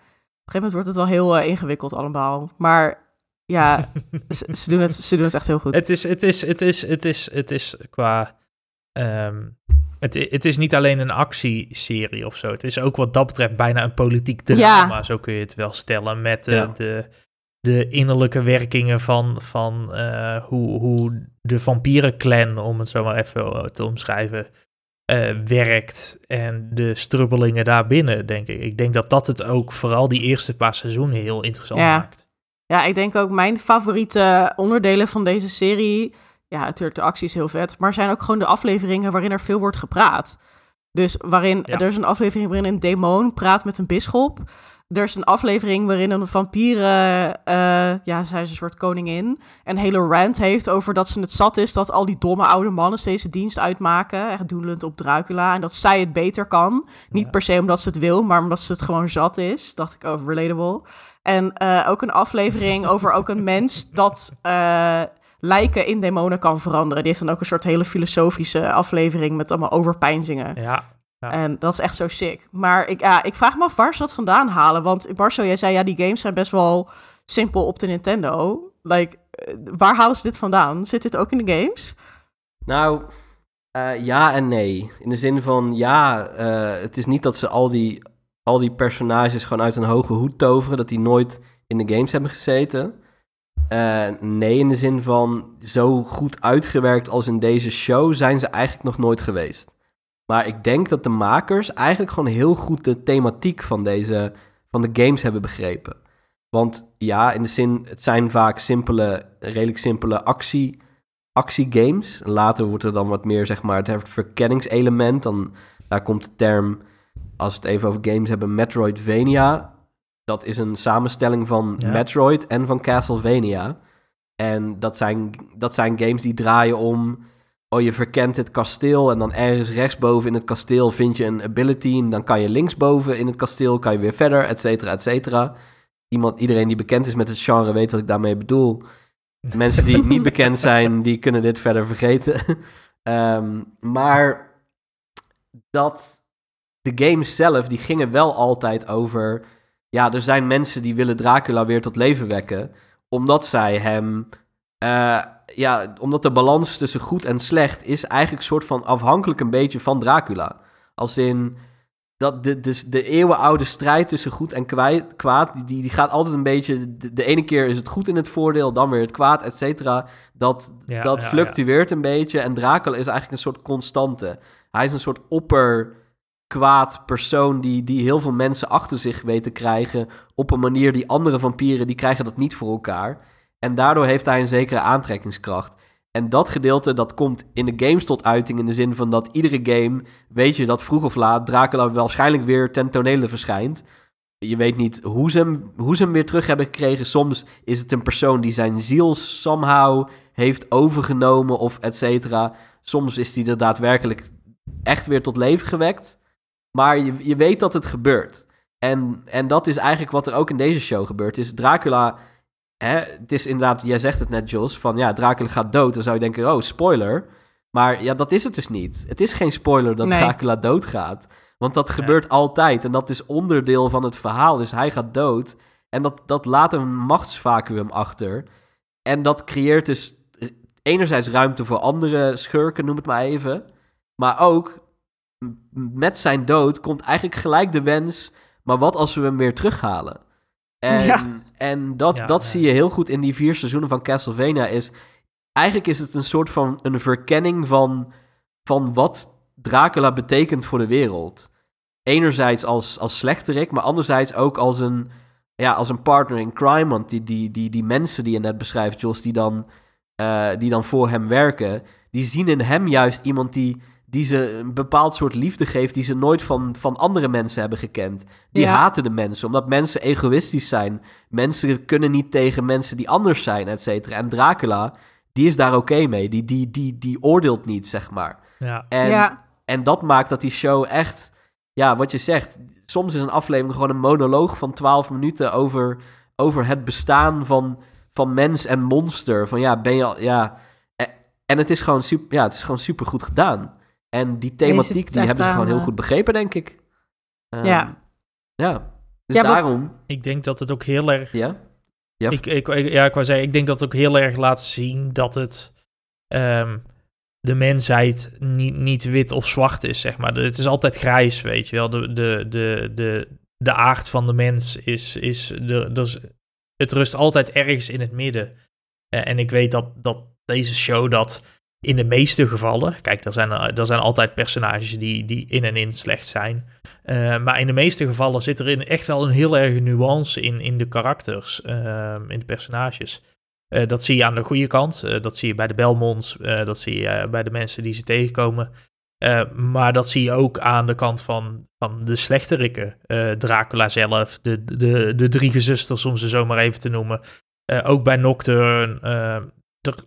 moment wordt het wel heel ingewikkeld allemaal. Maar ja, ze, ze, doen het, ze doen het echt heel goed. Het is, het is, het is, het is, het is qua. Um, het, het is niet alleen een actieserie of zo. Het is ook wat dat betreft bijna een politiek drama. Ja. Zo kun je het wel stellen. Met uh, ja. de, de innerlijke werkingen van, van uh, hoe, hoe de vampierenclan, om het zo maar even te omschrijven, uh, werkt. En de strubbelingen daarbinnen, denk ik. Ik denk dat dat het ook vooral die eerste paar seizoenen heel interessant ja. maakt. Ja, ik denk ook mijn favoriete onderdelen van deze serie. Ja, natuurlijk, de actie is heel vet. Maar zijn ook gewoon de afleveringen waarin er veel wordt gepraat. Dus waarin ja. er is een aflevering waarin een demon praat met een bisschop. Er is een aflevering waarin een vampieren, uh, ja, zij is een soort koningin, een hele rant heeft over dat ze het zat is dat al die domme oude mannen steeds de dienst uitmaken, echt doelend op Dracula, en dat zij het beter kan. Niet ja. per se omdat ze het wil, maar omdat ze het gewoon zat is. Dacht ik over relatable. En uh, ook een aflevering over ook een mens dat uh, lijken in demonen kan veranderen. Die heeft dan ook een soort hele filosofische aflevering met allemaal overpeinzingen. Ja. ja. En dat is echt zo sick. Maar ik, ja, ik vraag me af waar ze dat vandaan halen. Want Marcel, jij zei ja, die games zijn best wel simpel op de Nintendo. Like, waar halen ze dit vandaan? Zit dit ook in de games? Nou, uh, ja en nee. In de zin van ja, het is niet dat ze al die al die personages gewoon uit een hoge hoed toveren, dat die nooit in de games hebben gezeten. Uh, nee, in de zin van zo goed uitgewerkt als in deze show zijn ze eigenlijk nog nooit geweest. Maar ik denk dat de makers eigenlijk gewoon heel goed de thematiek van deze van de games hebben begrepen. Want ja, in de zin, het zijn vaak simpele, redelijk simpele actie, actiegames. Later wordt er dan wat meer, zeg maar, het verkenningselement. Dan, daar komt de term, als we het even over games hebben, Metroidvania. Dat is een samenstelling van Ja. Metroid en van Castlevania. En dat zijn, dat zijn games die draaien om... Oh, je verkent het kasteel en dan ergens rechtsboven in het kasteel vind je een ability... en dan kan je linksboven in het kasteel kan je weer verder, et cetera, et cetera. Iemand, iedereen die bekend is met het genre weet wat ik daarmee bedoel. Mensen die niet bekend zijn, die kunnen dit verder vergeten. Ehm, maar dat de games zelf, die gingen wel altijd over... Ja, er zijn mensen die willen Dracula weer tot leven wekken... omdat zij hem... eh, ja, omdat de balans tussen goed en slecht is eigenlijk soort van afhankelijk een beetje van Dracula. Als in dat de, de, de eeuwenoude strijd tussen goed en kwaad, die, die, gaat altijd een beetje... De, de ene keer is het goed in het voordeel, dan weer het kwaad, et cetera. Dat, Ja, dat ja, fluctueert een beetje. En Dracula is eigenlijk een soort constante. Hij is een soort opper kwaad persoon die, die heel veel mensen achter zich weet te krijgen... op een manier die andere vampieren, die krijgen dat niet voor elkaar. En daardoor heeft hij een zekere aantrekkingskracht. En dat gedeelte, dat komt in de games tot uiting... in de zin van dat iedere game, weet je dat vroeg of laat... Dracula waarschijnlijk weer ten tonele verschijnt... Je weet niet hoe ze, hem, hoe ze hem weer terug hebben gekregen. Soms is het een persoon die zijn ziel somehow heeft overgenomen of et cetera. Soms is hij er daadwerkelijk echt weer tot leven gewekt. Maar je, je weet dat het gebeurt. En, en dat is eigenlijk wat er ook in deze show gebeurt. Is Dracula... Hè, het is inderdaad, jij zegt het net, Jos, van ja, Dracula gaat dood. Dan zou je denken, oh, spoiler. Maar ja, dat is het dus niet. Het is geen spoiler dat Nee. Dracula doodgaat. Want dat gebeurt altijd. En dat is onderdeel van het verhaal. Dus hij gaat dood. En dat, dat laat een machtsvacuum achter. En dat creëert dus enerzijds ruimte voor andere schurken, noem het maar even. Maar ook met zijn dood komt eigenlijk gelijk de wens. Maar wat als we hem weer terughalen? En, Ja. en dat, Ja, dat ja. zie je heel goed in die vier seizoenen van Castlevania. Is, eigenlijk is het een soort van een verkenning van, van wat Dracula betekent voor de wereld. Enerzijds als, als slechterik, maar anderzijds ook als een, ja, als een partner in crime. Want die, die, die, die mensen die je net beschrijft, Jos, die dan, eh, die dan voor hem werken, die zien in hem juist iemand die, die ze een bepaald soort liefde geeft die ze nooit van, van andere mensen hebben gekend. Die Ja. haten de mensen, omdat mensen egoïstisch zijn. Mensen kunnen niet tegen mensen die anders zijn, et cetera. En Dracula, die is daar oké mee. Die, die, die, die oordeelt niet, zeg maar. Ja. En, ja, en dat maakt dat die show echt, ja, wat je zegt, soms is een aflevering gewoon een monoloog van 12 minuten over, over het bestaan van, van mens en monster. Van ja, ben je al, ja. En het is gewoon super, ja, het is gewoon super goed gedaan. En die thematiek, die hebben ze gewoon heel eh, goed begrepen, denk ik. Ehm, Ja. Ja. Dus Ja, wat- daarom, Ik denk dat het ook heel erg ja. Ja, Ik, ik, ik- ja, ik wou zeggen, ik denk dat het ook heel erg laat zien dat het ehm, de mensheid niet, niet wit of zwart is, zeg maar. Het is altijd grijs, weet je wel. De, de, de, de, de aard van de mens is, is de, dus het rust altijd ergens in het midden. Eh, en ik weet dat, dat deze show dat in de meeste gevallen, kijk, er zijn, er zijn altijd personages die, die in en in slecht zijn. Eh, maar in de meeste gevallen zit er in echt wel een heel erge nuance in, in de karakters, ehm, in de personages. Eh, dat zie je aan de goede kant, eh, dat zie je bij de Belmonts, dat zie je bij de mensen die ze tegenkomen. Maar dat zie je ook aan de kant van, van de slechterikken. Dracula zelf, de, de, de drie gezusters, om ze zo maar even te noemen. Ook bij Nocturne.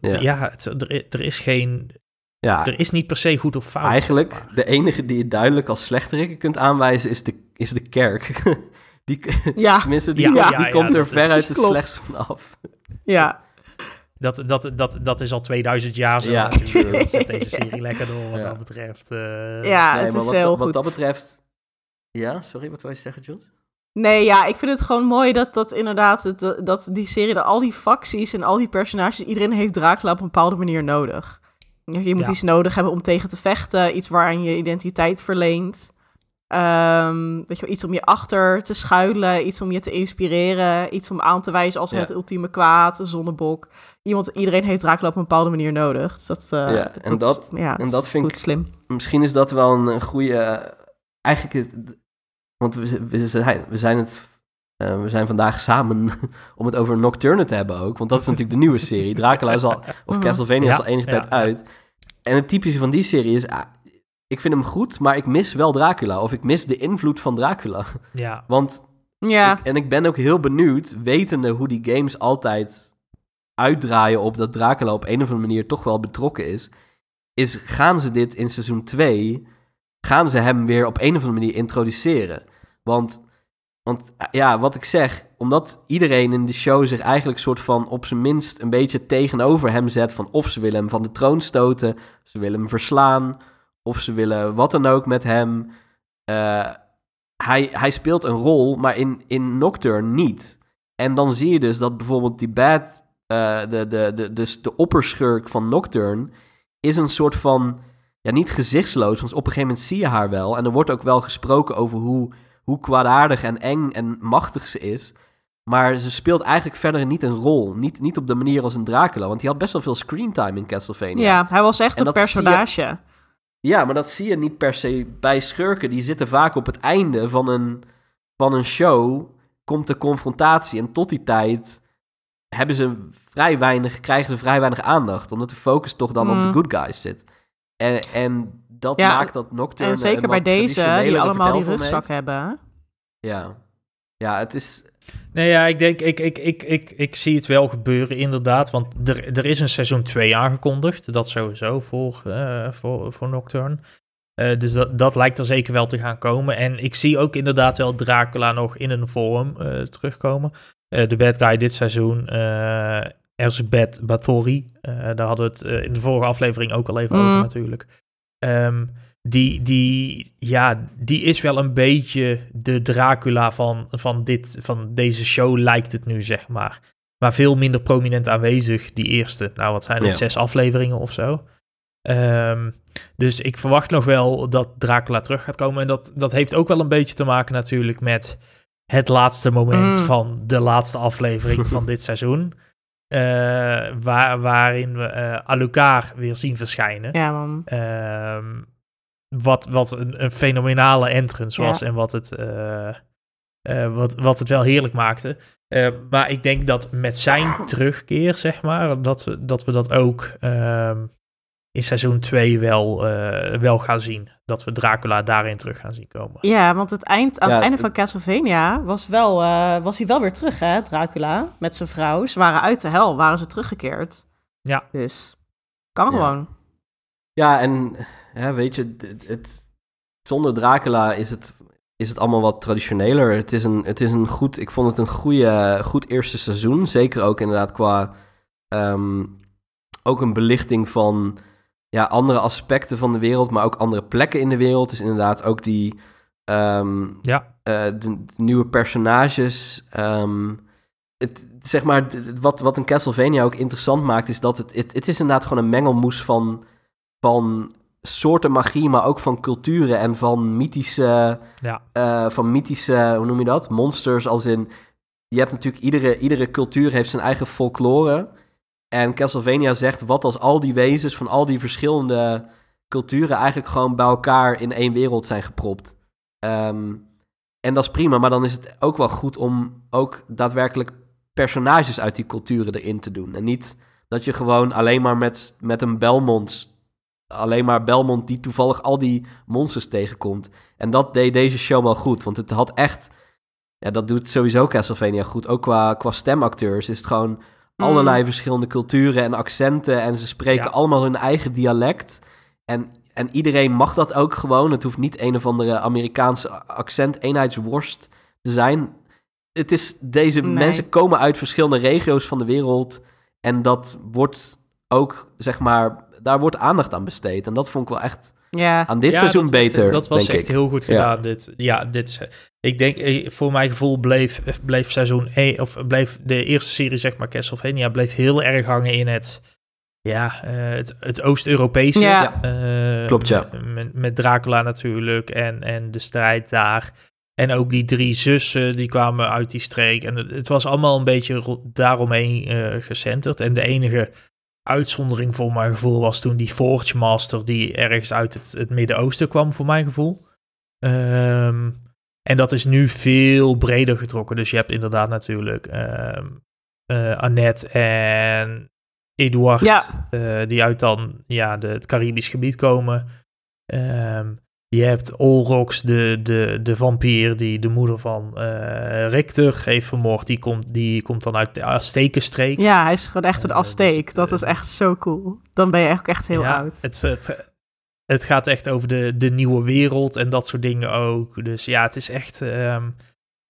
Er, Ja. ja, het, er, er is geen, ja. er is niet per se goed of fout. Eigenlijk, maar. de enige die je duidelijk als slechterikken kunt aanwijzen, is de, is de kerk. die, ja, tenminste, die, Ja, die ja, komt er veruit het klopt. slechtst vanaf. ja. Dat, dat, dat, dat is al 2000 jaar zo. Ja, natuurlijk. Dat zet deze serie lekker door wat Ja. dat betreft. eh. ja Nee, het maar is wat, heel dat- wat goed. dat betreft... Ja, sorry, wat wil je zeggen, John? Nee, ja, ik vind het gewoon mooi dat, dat inderdaad, het, dat die serie, dat al die facties en al die personages, iedereen heeft Dracula op een bepaalde manier nodig. Je moet Ja. iets nodig hebben om tegen te vechten, iets waaraan je identiteit verleent. Ehm, weet je iets om je achter te schuilen, iets om je te inspireren, iets om aan te wijzen als Ja. het ultieme kwaad, een zonnebok. Iemand, iedereen heeft Dracula op een bepaalde manier nodig. Dus dat, eh, Ja, en dat- ja, en dat vind goed ik- slim. Misschien is dat wel een, een goede. eigenlijk, het- want we, we, zijn, we zijn het. eh, we zijn vandaag samen om het over Nocturne te hebben ook. Want dat is natuurlijk de nieuwe serie. Dracula is al. Of Mhm. Castlevania is Ja, al enige ja, tijd ja. uit. En het typische van die serie is. ah, ik vind hem goed, maar ik mis wel Dracula. Of ik mis de invloed van Dracula. Ja, Want Ja, ik, en ik ben ook heel benieuwd, wetende hoe die games altijd uitdraaien op dat Dracula op een of andere manier toch wel betrokken is. Is gaan ze dit in seizoen 2, gaan ze hem weer op een of andere manier introduceren? Want, want eh, ja, wat ik zeg, omdat iedereen in de show zich eigenlijk soort van op zijn minst een beetje tegenover hem zet van of ze willen hem van de troon stoten, ze willen hem verslaan, of ze willen wat dan ook met hem. Eh, hij, hij speelt een rol, maar in, in Nocturne niet. En dan zie je dus dat bijvoorbeeld die bad, eh, de, de, de, dus de opperschurk van Nocturne, is een soort van, ja, niet gezichtsloos, want op een gegeven moment zie je haar wel. En er wordt ook wel gesproken over hoe, hoe kwaadaardig en eng en machtig ze is. Maar ze speelt eigenlijk verder niet een rol. Niet, niet op de manier als een Dracula, want die had best wel veel screentime in Castlevania. ja, hij was echt En een je- personage. Ja, maar dat zie je niet per se bij schurken. Die zitten vaak op het einde van een, van een show. Komt de confrontatie. En tot die tijd hebben ze vrij weinig, krijgen ze vrij weinig aandacht. Omdat de focus toch dan op Mm. de good guys zit. En, en dat Ja, maakt dat Nocturne En zeker bij deze, die allemaal die rugzak heeft. hebben. Ja. ja, het is... Nee, ja, ik denk, ik, ik, ik, ik, ik zie het wel gebeuren inderdaad, want er, er is een seizoen 2 aangekondigd, dat sowieso voor, eh, voor, voor Nocturne. Eh, dus dat, dat lijkt er zeker wel te gaan komen. En ik zie ook inderdaad wel Dracula nog in een vorm eh, terugkomen. Eh, de bad guy dit seizoen, eh Erzsebet Bathory, eh, daar hadden we het in de vorige aflevering ook al even Mm. over natuurlijk. Ehm, die, die, ja, die is wel een beetje de Dracula van, van, dit, van deze show, lijkt het nu, zeg maar. Maar veel minder prominent aanwezig, die eerste. Nou, wat zijn Ja. zes afleveringen of zo. Ehm, dus ik verwacht nog wel dat Dracula terug gaat komen. En dat, dat heeft ook wel een beetje te maken natuurlijk met het laatste moment Mm. van de laatste aflevering van dit seizoen. Eh, waar, waarin we eh Alucard weer zien verschijnen. Ja, man. Ehm, wat, wat een, een fenomenale entrance was Ja. en wat het, eh, wat, wat het wel heerlijk maakte. Maar ik denk dat met zijn terugkeer, zeg maar, dat we dat, we dat ook ehm, in seizoen 2 wel, eh, wel gaan zien. Dat we Dracula daarin terug gaan zien komen. Ja, want het eind, aan Ja, het einde het- van Castlevania was, wel, eh, was hij wel weer terug, hè, Dracula, met zijn vrouw. Ze waren uit de hel, waren ze teruggekeerd. Ja. Dus, kan Ja. gewoon. Ja, en hè, weet je, het, het- zonder Dracula is het, is het allemaal wat traditioneler. Het is een, het is een goed, ik vond het een goede, goed eerste seizoen. Zeker ook inderdaad qua ehm, ook een belichting van ja, andere aspecten van de wereld, maar ook andere plekken in de wereld. Dus inderdaad ook die ehm, Ja, eh, de, de nieuwe personages. ehm, het, zeg maar, wat, wat een Castlevania ook interessant maakt, is dat het, het, het is inderdaad gewoon een mengelmoes van, van soorten magie, maar ook van culturen en van mythische, ja, eh, van mythische, hoe noem je dat? Monsters, als in, je hebt natuurlijk, iedere, iedere cultuur heeft zijn eigen folklore. En Castlevania zegt, wat als al die wezens van al die verschillende culturen eigenlijk gewoon bij elkaar in één wereld zijn gepropt. Ehm, en dat is prima, maar dan is het ook wel goed om ook daadwerkelijk personages uit die culturen erin te doen. En niet dat je gewoon alleen maar met, met een Belmont, alleen maar Belmont die toevallig al die monsters tegenkomt. En dat deed deze show wel goed, want het had echt, ja, dat doet sowieso Castlevania goed. Ook qua, qua stemacteurs is het gewoon allerlei verschillende culturen en accenten en ze spreken Ja. allemaal hun eigen dialect. En, en iedereen mag dat ook gewoon. Het hoeft niet een of andere Amerikaanse accent-eenheidsworst te zijn. Het is, deze Nee. mensen komen uit verschillende regio's van de wereld. En dat wordt ook, zeg maar, daar wordt aandacht aan besteed. En dat vond ik wel echt Ja, aan dit Ja, seizoen dat, beter, Dat was denk echt ik. heel goed Ja. gedaan. Dit, ja, dit, ik denk, eh, voor mijn gevoel bleef, bleef seizoen 1, of bleef de eerste serie, zeg maar, Castlevania, bleef heel erg hangen in het ja, eh, het, het Oost-Europese. Ja. eh, Klopt, ja. Met, met Dracula natuurlijk en, en de strijd daar. En ook die drie zussen, die kwamen uit die streek. En het, het was allemaal een beetje ro- daaromheen eh gecenterd. En de enige uitzondering voor mijn gevoel was toen die Forge Master... die ergens uit het, het Midden-Oosten kwam, voor mijn gevoel. Ehm, en dat is nu veel breder getrokken. Dus je hebt inderdaad natuurlijk eh, Annette en Eduard... Ja. eh, die uit dan ja, de, het Caribisch gebied komen. Ehm, je hebt Olrox, de, de, de vampier die de moeder van eh, Richter heeft vermoord. Die komt, die komt dan uit de Aztekenstreek. Ja, hij is gewoon echt een Eh, Azteek. dat eh, is echt zo cool. Dan ben je eigenlijk echt heel Ja, oud. Het, het, het gaat echt over de, de nieuwe wereld en dat soort dingen ook. Dus ja, het is echt... ehm,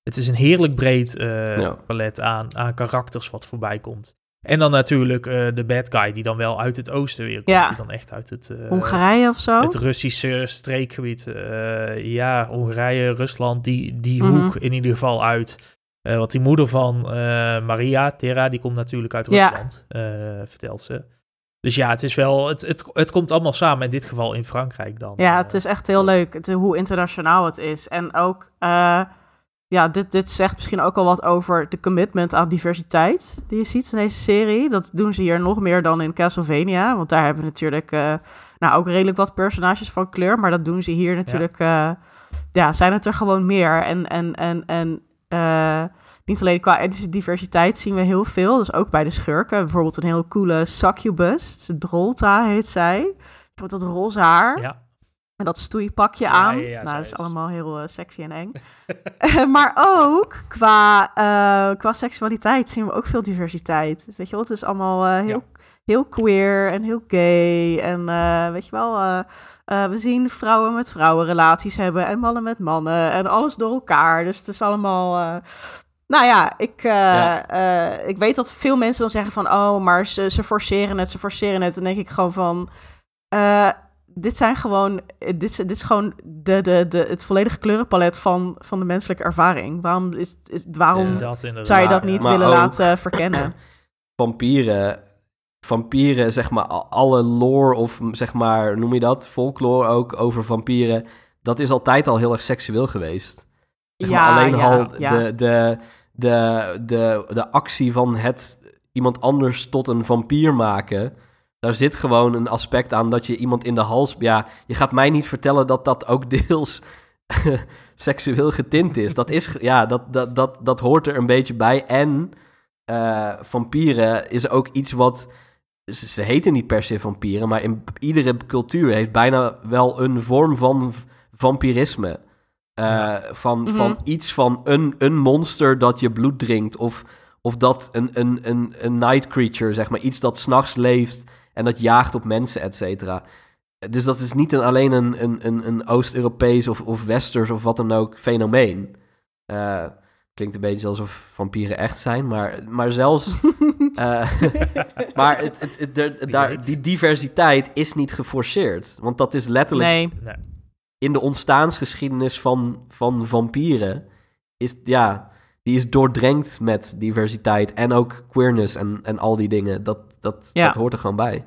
het is een heerlijk breed eh, Ja. palet aan, aan karakters wat voorbij komt. En dan natuurlijk eh, de bad guy die dan wel uit het oosten weer komt. Ja. Die dan echt uit het... eh, Hongarije of zo? het Russische streekgebied. eh, ja, Hongarije, Rusland, die, die Mhm. hoek in ieder geval uit. Want die moeder van Maria, Terra, die komt natuurlijk uit. Rusland, vertelt ze. Dus ja, het is wel, het, het, het komt allemaal samen, in dit geval in Frankrijk dan. Ja, het is echt heel leuk het, hoe internationaal het is. En ook, ja, dit, dit zegt misschien ook al wat over de commitment aan diversiteit die je ziet in deze serie. Dat doen ze hier nog meer dan in Castlevania. Want daar hebben we natuurlijk uh, nou, ook redelijk wat personages van kleur. Maar dat doen ze hier natuurlijk, ja, uh, ja zijn het er gewoon meer. En, en, en, en uh, niet alleen qua etnische diversiteit zien we heel veel. Dus ook bij de schurken. Bijvoorbeeld een heel coole succubus. Drolta heet zij. Met dat roze haar. Ja. En dat stoeipakje aan. Ja, nou, dat is is. allemaal heel uh, sexy en eng. maar ook qua, uh, qua seksualiteit zien we ook veel diversiteit. Dus weet je wel, het is allemaal uh, heel, heel queer en heel gay. En weet je wel, we zien vrouwen met vrouwen relaties hebben en mannen met mannen. En alles door elkaar. Dus het is allemaal... Nou ja, ik, ja. ik weet dat veel mensen dan zeggen van... Oh, maar ze, ze forceren het, ze forceren het. En dan denk ik gewoon van dit zijn gewoon, dit is, dit is gewoon de, de, de, het volledige kleurenpalet van, van de menselijke ervaring. Waarom, is, is, waarom ja, zou je dat niet maar willen ook, laten verkennen? Vampieren, vampieren, zeg maar, alle lore of zeg maar, noem je dat, folklore ook over vampieren, dat is altijd al heel erg seksueel geweest. Zeg maar, ja, alleen ja, al ja. de, de, de, de, de actie van het iemand anders tot een vampier maken daar zit gewoon een aspect aan dat je iemand in de hals... Ja, je gaat mij niet vertellen dat dat ook deels seksueel getint is. Dat is, ja, dat, dat, dat, dat hoort er een beetje bij. En uh, vampieren is ook iets wat... Ze, ze heten niet per se vampieren, maar in iedere cultuur heeft bijna wel een vorm van vampirisme. Uh, ja. van, mm -hmm. van iets van een, een monster dat je bloed drinkt of... Of dat een, een, een, een night creature, zeg maar, iets dat s'nachts leeft en dat jaagt op mensen, et cetera. Dus dat is niet een, alleen een, een, een, een Oost-Europees of, of Westers of wat dan ook fenomeen. Uh, klinkt een beetje alsof vampieren echt zijn, maar, maar zelfs... uh, maar het, het, het, de, daar, die diversiteit is niet geforceerd. Want dat is letterlijk... Nee. In de ontstaansgeschiedenis van, van vampieren is... Ja, die is doordrenkt met diversiteit en ook queerness en, en al die dingen. Dat, dat, ja. dat hoort er gewoon bij.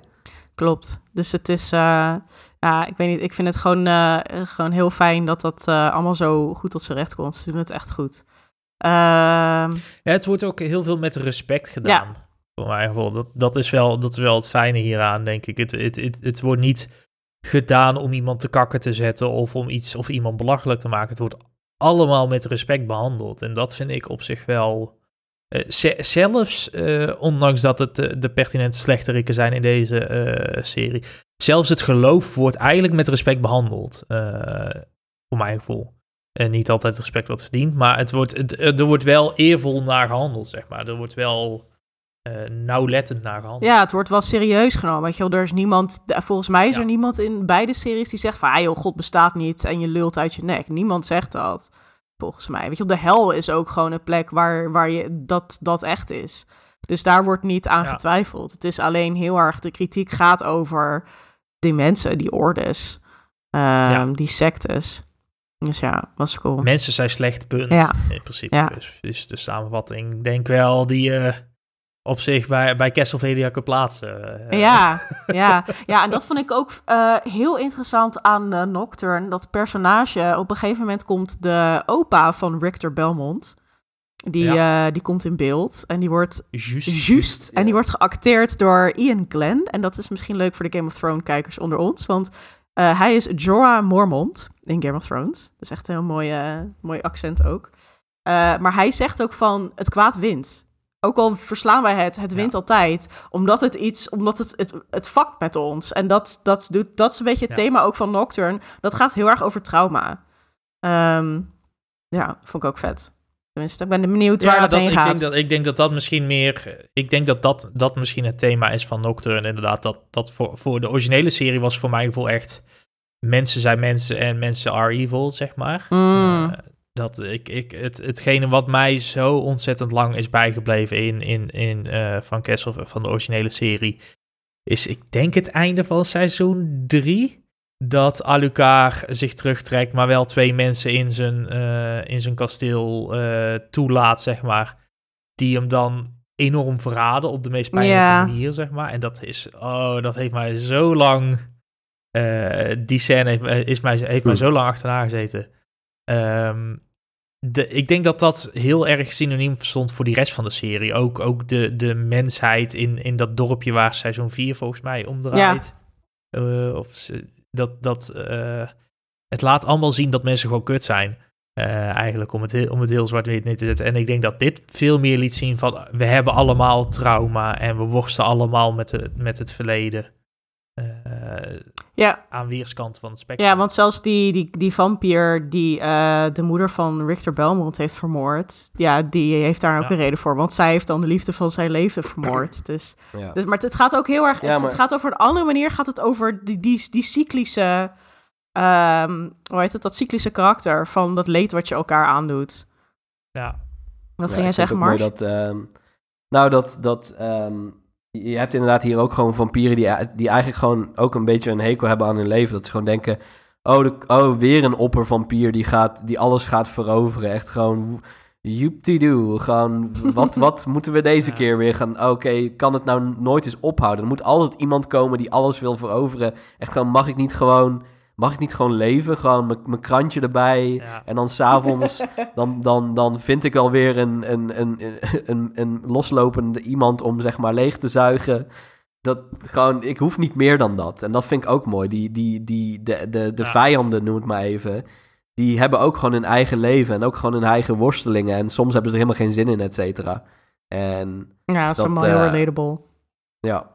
Klopt. Dus het is, uh, ja, ik weet niet, ik vind het gewoon, uh, gewoon heel fijn dat dat uh, allemaal zo goed tot zijn recht komt. Ze doen het echt goed. Uh, ja, het wordt ook heel veel met respect gedaan. Ja. Voor mijn gevoel. Dat, dat, is wel, dat is wel het fijne hieraan, denk ik. Het, het, het, het wordt niet gedaan om iemand te kakken te zetten of om iets of iemand belachelijk te maken. Het wordt allemaal met respect behandeld. En dat vind ik op zich wel. Uh, zelfs, uh, ondanks dat het uh, de pertinente slechterikken zijn in deze serie, zelfs het geloof wordt eigenlijk met respect behandeld. voor mijn gevoel. En niet altijd respect wat verdient, maar het wordt, het, er wordt wel eervol naar gehandeld, zeg maar. Er wordt wel nauwlettend naar gehandeld. Ja, het wordt wel serieus genomen. Weet je wel, er is niemand, volgens mij is ja. er niemand in beide series die zegt van, ah joh, God bestaat niet en je lult uit je nek. Niemand zegt dat, volgens mij. Weet je wel, de hel is ook gewoon een plek waar, waar je dat, dat echt is. Dus daar wordt niet aan ja. getwijfeld. Het is alleen heel erg, de kritiek gaat over die mensen, die ordes, um, ja. die sectes. Dus ja, was cool. Mensen zijn slecht, punt. Ja. In principe. Dus, dus de samenvatting, denk wel, die... Uh op zich bij, bij Castlevania kunt plaatsen. Eh, Ja, ja, ja, en dat vond ik ook eh, heel interessant aan eh, Nocturne. Dat personage, op een gegeven moment komt de opa van Richter Belmont. Die, die komt in beeld en die wordt Juist. juist. En ja. die wordt geacteerd door Ian Glenn. En dat is misschien leuk voor de Game of Thrones kijkers onder ons. Want hij is Jorah Mormont in Game of Thrones. Dat is echt een heel mooi, mooi accent ook. Maar hij zegt ook van het kwaad wint. Ook al verslaan wij het, het wint Ja. altijd. Omdat het iets, omdat het, het, het vakt met ons. En dat, dat, doet, dat is een beetje het Ja. thema ook van Nocturne. Dat gaat heel erg over trauma. Ehm, ja, vond ik ook vet. Tenminste, ik ben benieuwd waar Ja, dat, dat, heen ik, gaat. denk dat, ik denk dat dat misschien meer... Ik denk dat dat, dat misschien het thema is van Nocturne. Inderdaad, dat, dat voor, voor de originele serie was voor mijn gevoel echt... Mensen zijn mensen en mensen are evil, zeg maar. Mm. Eh, dat ik, ik, het, hetgene wat mij zo ontzettend lang is bijgebleven in, in, in eh, van Castle, van de originele serie... is ik denk het einde van seizoen 3 dat Alucard zich terugtrekt, maar wel twee mensen in zijn, eh, in zijn kasteel eh, toelaat, zeg maar. Die hem dan enorm verraden op de meest pijnlijke Ja. manier, zeg maar. En dat is, oh, dat heeft mij zo lang, eh, die scène heeft, mij- is mij, heeft mij zo lang achterna gezeten. Ehm, de, ik denk dat dat heel erg synoniem stond voor die rest van de serie. Ook, ook de, de mensheid in, in dat dorpje waar seizoen 4 volgens mij om draait. Eh, of dat, dat, eh, het laat allemaal zien dat mensen gewoon kut zijn. Eh, eigenlijk om het, heel, om het heel zwart-wit neer te zetten. En ik denk dat dit veel meer liet zien van... we hebben allemaal trauma en we worstelen allemaal met, de, met het verleden. Eh, Ja, aan weerskanten van het spectrum. Ja, want zelfs die, die, die vampier die eh, de moeder van Richter Belmont heeft vermoord, ja, die heeft daar ook Ja. een reden voor. Want zij heeft dan de liefde van zijn leven vermoord. Dus, Ja. dus, maar het, het gaat ook heel erg, Ja, het, maar- het gaat over een andere manier, gaat het over die, die, die cyclische, ehm, hoe heet het, dat cyclische karakter van dat leed wat je elkaar aandoet. Ja. Wat Ja, ging jij zeggen, Mars? Dat, ehm, nou, dat, dat ehm, je hebt inderdaad hier ook gewoon vampieren die, die eigenlijk gewoon ook een beetje een hekel hebben aan hun leven. Dat ze gewoon denken, oh, de, oh weer een oppervampier die, gaat, die alles gaat veroveren. Echt gewoon, joeptie-doe. Gewoon, wat, wat moeten we deze Ja. keer weer gaan... Oké, kan het nou nooit eens ophouden? Er moet altijd iemand komen die alles wil veroveren. Echt gewoon, mag ik niet gewoon... Mag ik niet gewoon leven? Gewoon mijn- mijn krantje erbij. Ja. En dan s'avonds, dan, dan, dan vind ik wel weer een, een, een, een, een loslopende iemand om zeg maar leeg te zuigen. Dat gewoon, ik hoef niet meer dan dat. En dat vind ik ook mooi. Die, die, die, de de, de Ja. vijanden, noem het maar even. Die hebben ook gewoon hun eigen leven en ook gewoon hun eigen worstelingen. En soms hebben ze er helemaal geen zin in, et cetera. En Ja, dat is allemaal heel eh, relatable. ja,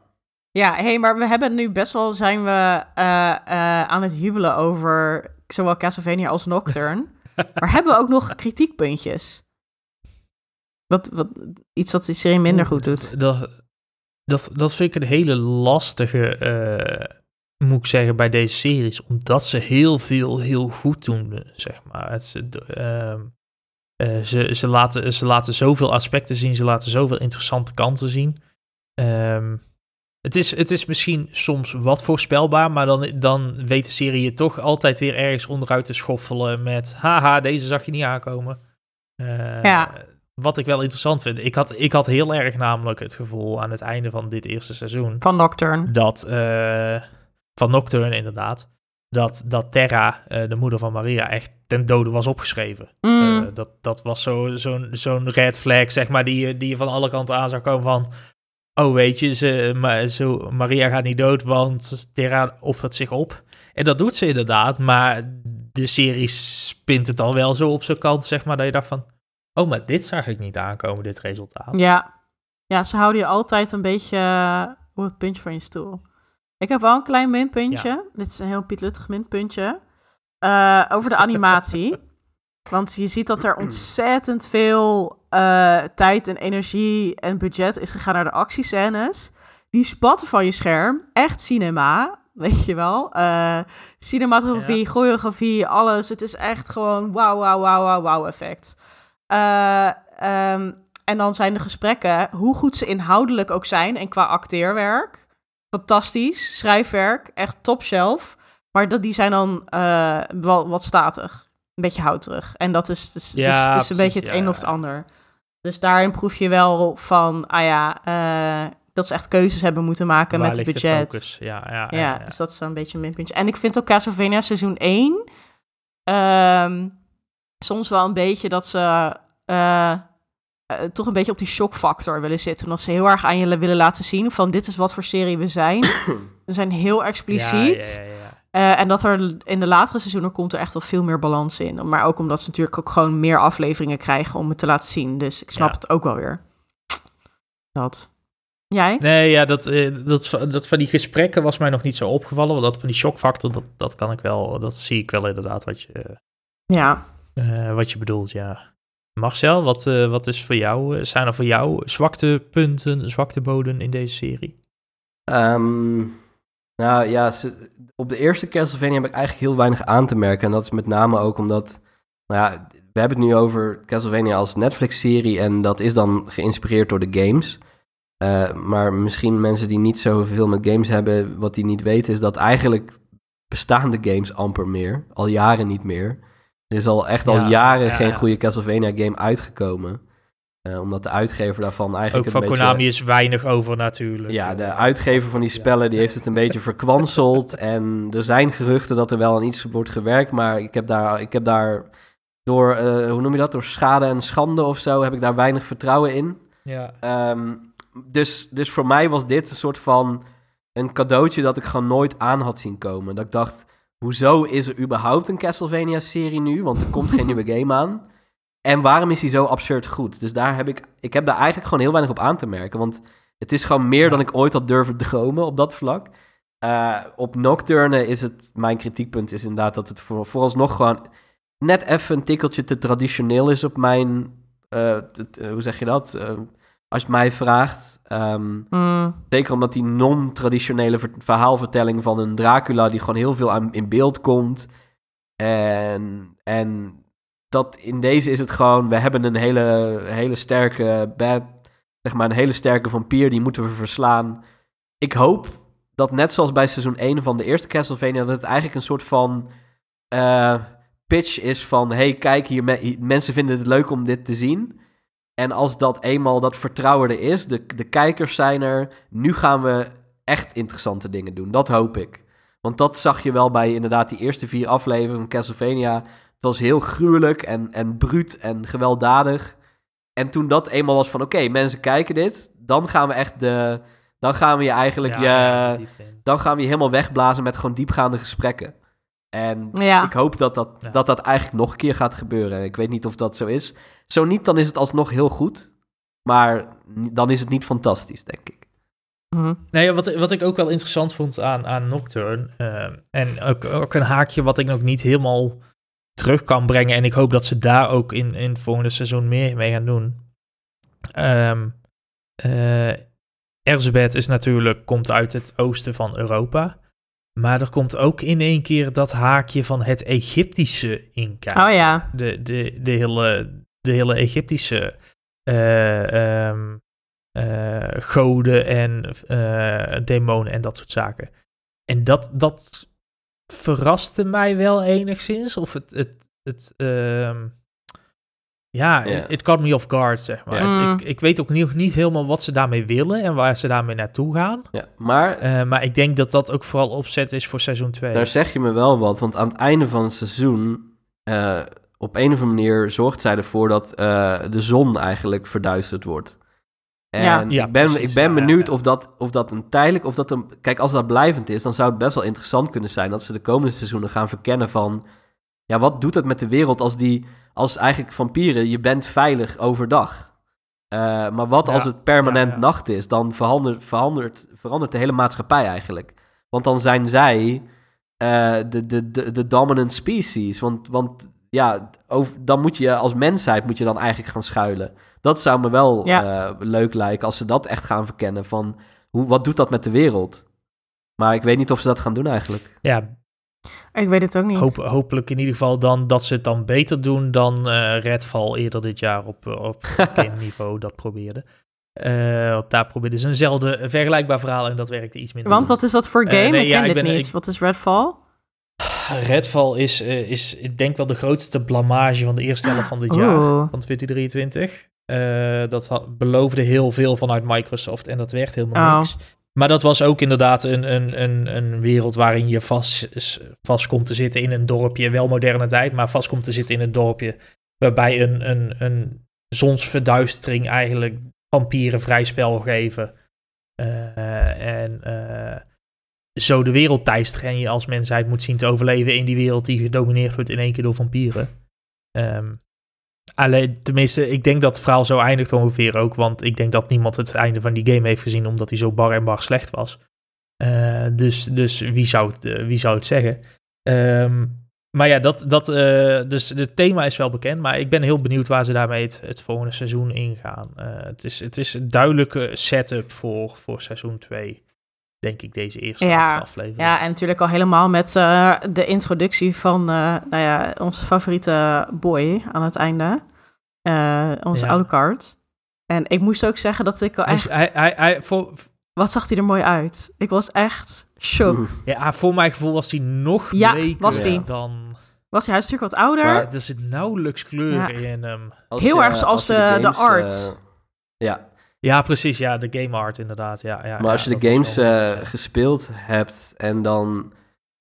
Ja, hey, maar we hebben nu best wel zijn we eh, eh, aan het jubelen over zowel Castlevania als Nocturne. maar hebben we ook nog kritiekpuntjes? Wat, wat, iets wat die serie minder goed doet. Dat, dat, dat vind ik een hele lastige, eh, moet ik zeggen, bij deze series. Omdat ze heel veel heel goed doen, zeg maar. Het, ze, ehm, eh, ze, ze, laten, ze laten zoveel aspecten zien, ze laten zoveel interessante kanten zien. Ehm, het, is, het is misschien soms wat voorspelbaar, maar dan, dan weet de serie je toch altijd weer ergens onderuit te schoffelen met... Haha, deze zag je niet aankomen. Eh, Ja. Wat ik wel interessant vind. Ik had, ik had heel erg namelijk het gevoel aan het einde van dit eerste seizoen... Van Nocturne. dat eh, van Nocturne inderdaad... dat, dat Terra, eh, de moeder van Maria, echt ten dode was opgeschreven. Mm, dat, dat was zo- zo'n zo'n red flag, zeg maar, die, die je van alle kanten aan zou komen van... Oh, weet je, ze, maar, zo, Maria gaat niet dood, want Terra offert zich op. En dat doet ze inderdaad, maar de serie spint het al wel zo op zijn kant, zeg maar, dat je dacht van... Oh, maar dit zag ik niet aankomen, dit resultaat. ja. ja, ze houden je altijd een beetje eh, op het puntje van je stoel. Ik heb wel een klein minpuntje. Dit is een heel pietluttig minpuntje. Eh, over de animatie. Want je ziet dat er ontzettend veel eh, tijd en energie en budget is gegaan naar de actiescènes. Die spatten van je scherm. Echt cinema, weet je wel. Eh, cinematografie, choreografie, alles. Het is echt gewoon wauw, wauw, wauw, wauw, wauw effect. Eh, ehm, en dan zijn de gesprekken, hoe goed ze inhoudelijk ook zijn en qua acteerwerk. Fantastisch, schrijfwerk, echt top shelf. Maar dat, die zijn dan wel wat statig. Een beetje houterig. En dat is, dus, het is, Ja, het is een beetje het ja, een ja. of het ander. Dus daarin proef je wel van, ah ja, eh, dat ze echt keuzes hebben moeten maken Waar met het de budget. Ja, ja, Ja, ja, ja. dus dat is een beetje een minpuntje. En ik vind ook Castlevania seizoen 1 ehm, soms wel een beetje dat ze eh, eh, toch een beetje op die shockfactor willen zitten. Omdat ze heel erg aan je willen laten zien van dit is wat voor serie we zijn. we zijn heel expliciet. Ja, Eh, en dat er in de latere seizoenen komt er echt wel veel meer balans in. Maar ook omdat ze natuurlijk ook gewoon meer afleveringen krijgen om het te laten zien. Dus ik snap Ja. het ook wel weer. Dat. Jij? Nee, ja, dat, eh, dat, dat van die gesprekken was mij nog niet zo opgevallen. Want dat van die shockfactor, dat, dat kan ik wel, dat zie ik wel inderdaad wat je, Ja. eh, wat je bedoelt, ja. Marcel, wat, eh, wat is voor jou, zijn er voor jou zwaktepunten, zwakteboden in deze serie? Ehm, nou ja, ze- op de eerste Castlevania heb ik eigenlijk heel weinig aan te merken. En dat is met name ook omdat, nou ja, we hebben het nu over Castlevania als Netflix-serie en dat is dan geïnspireerd door de games. Eh, maar misschien mensen die niet zoveel met games hebben, wat die niet weten, is dat eigenlijk bestaan de games amper meer. Al jaren niet meer. Er is al echt al Ja, jaren ja, geen ja. goede Castlevania-game uitgekomen. Eh, omdat de uitgever daarvan eigenlijk Ook van een beetje... Konami is weinig over natuurlijk. Ja, de uitgever van die spellen die heeft het een beetje verkwanseld. En er zijn geruchten dat er wel aan iets wordt gewerkt. Maar ik heb daar, ik heb daar door, eh, hoe noem je dat? Door schade en schande of zo, heb ik daar weinig vertrouwen in. Ja. Ehm, dus, dus voor mij was dit een soort van een cadeautje dat ik gewoon nooit aan had zien komen. Dat ik dacht, hoezo is er überhaupt een Castlevania-serie nu? Want er komt geen nieuwe game aan. En waarom is hij zo absurd goed? Dus daar heb ik, ik heb daar eigenlijk gewoon heel weinig op aan te merken. Want het is gewoon meer Ja. dan ik ooit had durven dromen op dat vlak. Eh, op Nocturne is het, mijn kritiekpunt is inderdaad dat het voor, vooralsnog gewoon net even een tikkeltje te traditioneel is op mijn, eh, t- hoe zeg je dat? Eh, als je het mij vraagt. Mm, Zeker omdat die non-traditionele ver- verhaalvertelling van een Dracula... die gewoon heel veel aan, in beeld komt. En, en dat in deze is het gewoon... we hebben een hele, hele sterke bad... zeg maar een hele sterke vampier... die moeten we verslaan. Ik hoop dat net zoals bij seizoen 1 van de eerste Castlevania... dat het eigenlijk een soort van... eh, pitch is van... hey, kijk, hier me- hier- mensen vinden het leuk om dit te zien... En als dat eenmaal dat vertrouwen er is, de, de kijkers zijn er, nu gaan we echt interessante dingen doen. Dat hoop ik. Want dat zag je wel bij inderdaad die eerste vier afleveringen van Castlevania. Het was heel gruwelijk en, en bruut en gewelddadig. En toen dat eenmaal was van, oké, mensen kijken dit, dan gaan we echt de... Dan gaan we je eigenlijk Ja, je... dan gaan we je helemaal wegblazen met gewoon diepgaande gesprekken. En Ja. ik hoop dat dat, Ja. dat dat eigenlijk nog een keer gaat gebeuren. En ik weet niet of dat zo is. Zo niet, dan is het alsnog heel goed. Maar dan is het niet fantastisch, denk ik. mhm. Nee, wat, wat ik ook wel interessant vond aan, aan Nocturne, eh, en ook, ook een haakje wat ik nog niet helemaal terug kan brengen, en ik hoop dat ze daar ook in, in het volgende seizoen meer mee gaan doen. Erzsebet is natuurlijk, komt uit het oosten van Europa, maar er komt ook in één keer dat haakje van het Egyptische in Oh ja. de, de, de, hele, de hele Egyptische eh, ehm, eh, goden en demonen en dat soort zaken. En dat, dat verraste mij wel enigszins. Of het, het, het ehm, ja, it, caught me off guard, zeg maar. Ja. Het- Mm. ik, ik weet ook niet, niet helemaal wat ze daarmee willen en waar ze daarmee naartoe gaan. Ja, maar Eh, maar ik denk dat dat ook vooral opzet is voor seizoen 2. daar zeg je me wel wat. Want aan het einde van het seizoen... eh, op een of andere manier zorgt zij ervoor dat eh, de zon eigenlijk verduisterd wordt. En Ja. Ja, ik ben, precies, ik ben benieuwd ja. Of, dat, of dat een tijdelijk... Of dat een, kijk, als dat blijvend is, dan zou het best wel interessant kunnen zijn... dat ze de komende seizoenen gaan verkennen van... Ja, wat doet het met de wereld als die... Als eigenlijk vampieren, je bent veilig overdag. Eh, maar wat Ja, als het permanent ja, ja. nacht is? Dan verandert, verandert, verandert de hele maatschappij eigenlijk. Want dan zijn zij eh, de, de, de, de dominant species. Want, want ja, over, dan moet je als mensheid moet je dan eigenlijk gaan schuilen. Dat zou me wel Ja. eh, leuk lijken als ze dat echt gaan verkennen. Van hoe, wat doet dat met de wereld? Maar ik weet niet of ze dat gaan doen eigenlijk. Ja, Ik weet het ook niet. Hoop, hopelijk in ieder geval dan dat ze het dan beter doen dan eh Redfall eerder dit jaar op, eh, op game niveau dat probeerde. Eh, want daar probeerden ze eenzelfde een vergelijkbaar verhaal en dat werkte iets minder. Want wat is dat voor game? nee, ik ja, ken ik dit ben- niet. ik- Wat is Redfall? Redfall is, eh, is, ik denk wel de grootste blamage van de eerste helft van dit jaar, van 2023. Eh, dat beloofde heel veel vanuit Microsoft en dat werd helemaal Oh. niks. Maar dat was ook inderdaad een, een, een, een wereld waarin je vast, vast komt te zitten in een dorpje. Wel moderne tijd, maar vast komt te zitten in een dorpje. Waarbij een, een, een zonsverduistering eigenlijk vampieren vrij spel geven. Eh, en zo de wereld teisteren. En je als mensheid moet zien te overleven in die wereld die gedomineerd wordt in één keer door vampieren. Ehm, alleen, tenminste, ik denk dat het verhaal zo eindigt ongeveer ook. Want ik denk dat niemand het einde van die game heeft gezien omdat hij zo bar en bar slecht was. Eh, dus dus wie, zou het, eh, wie zou het zeggen? Ehm, maar ja, dat, dat, eh, dus het thema is wel bekend. Maar ik ben heel benieuwd waar ze daarmee het, volgende seizoen ingaan. Het, is, het is een duidelijke setup voor, voor seizoen 2. Denk ik, deze eerste Ja, aflevering. Ja, en natuurlijk al helemaal met eh, de introductie van eh, nou ja, onze favoriete boy aan het einde. Eh, onze Ja. Alucard. En ik moest ook zeggen dat ik al echt... hij, hij, hij, voor, Wat zag hij er mooi uit? Ik was echt shook. ja, voor mijn gevoel was hij nog Ja, bleker was die. dan... Was hij, hij is natuurlijk wat ouder. Maar- Er zit nauwelijks kleur Ja. in hem. Als Heel je- erg zoals de- de games, art. ja, Ja, precies. Ja, de game art inderdaad. Ja, ja, maar als ja, je de games wel- eh, gespeeld hebt en dan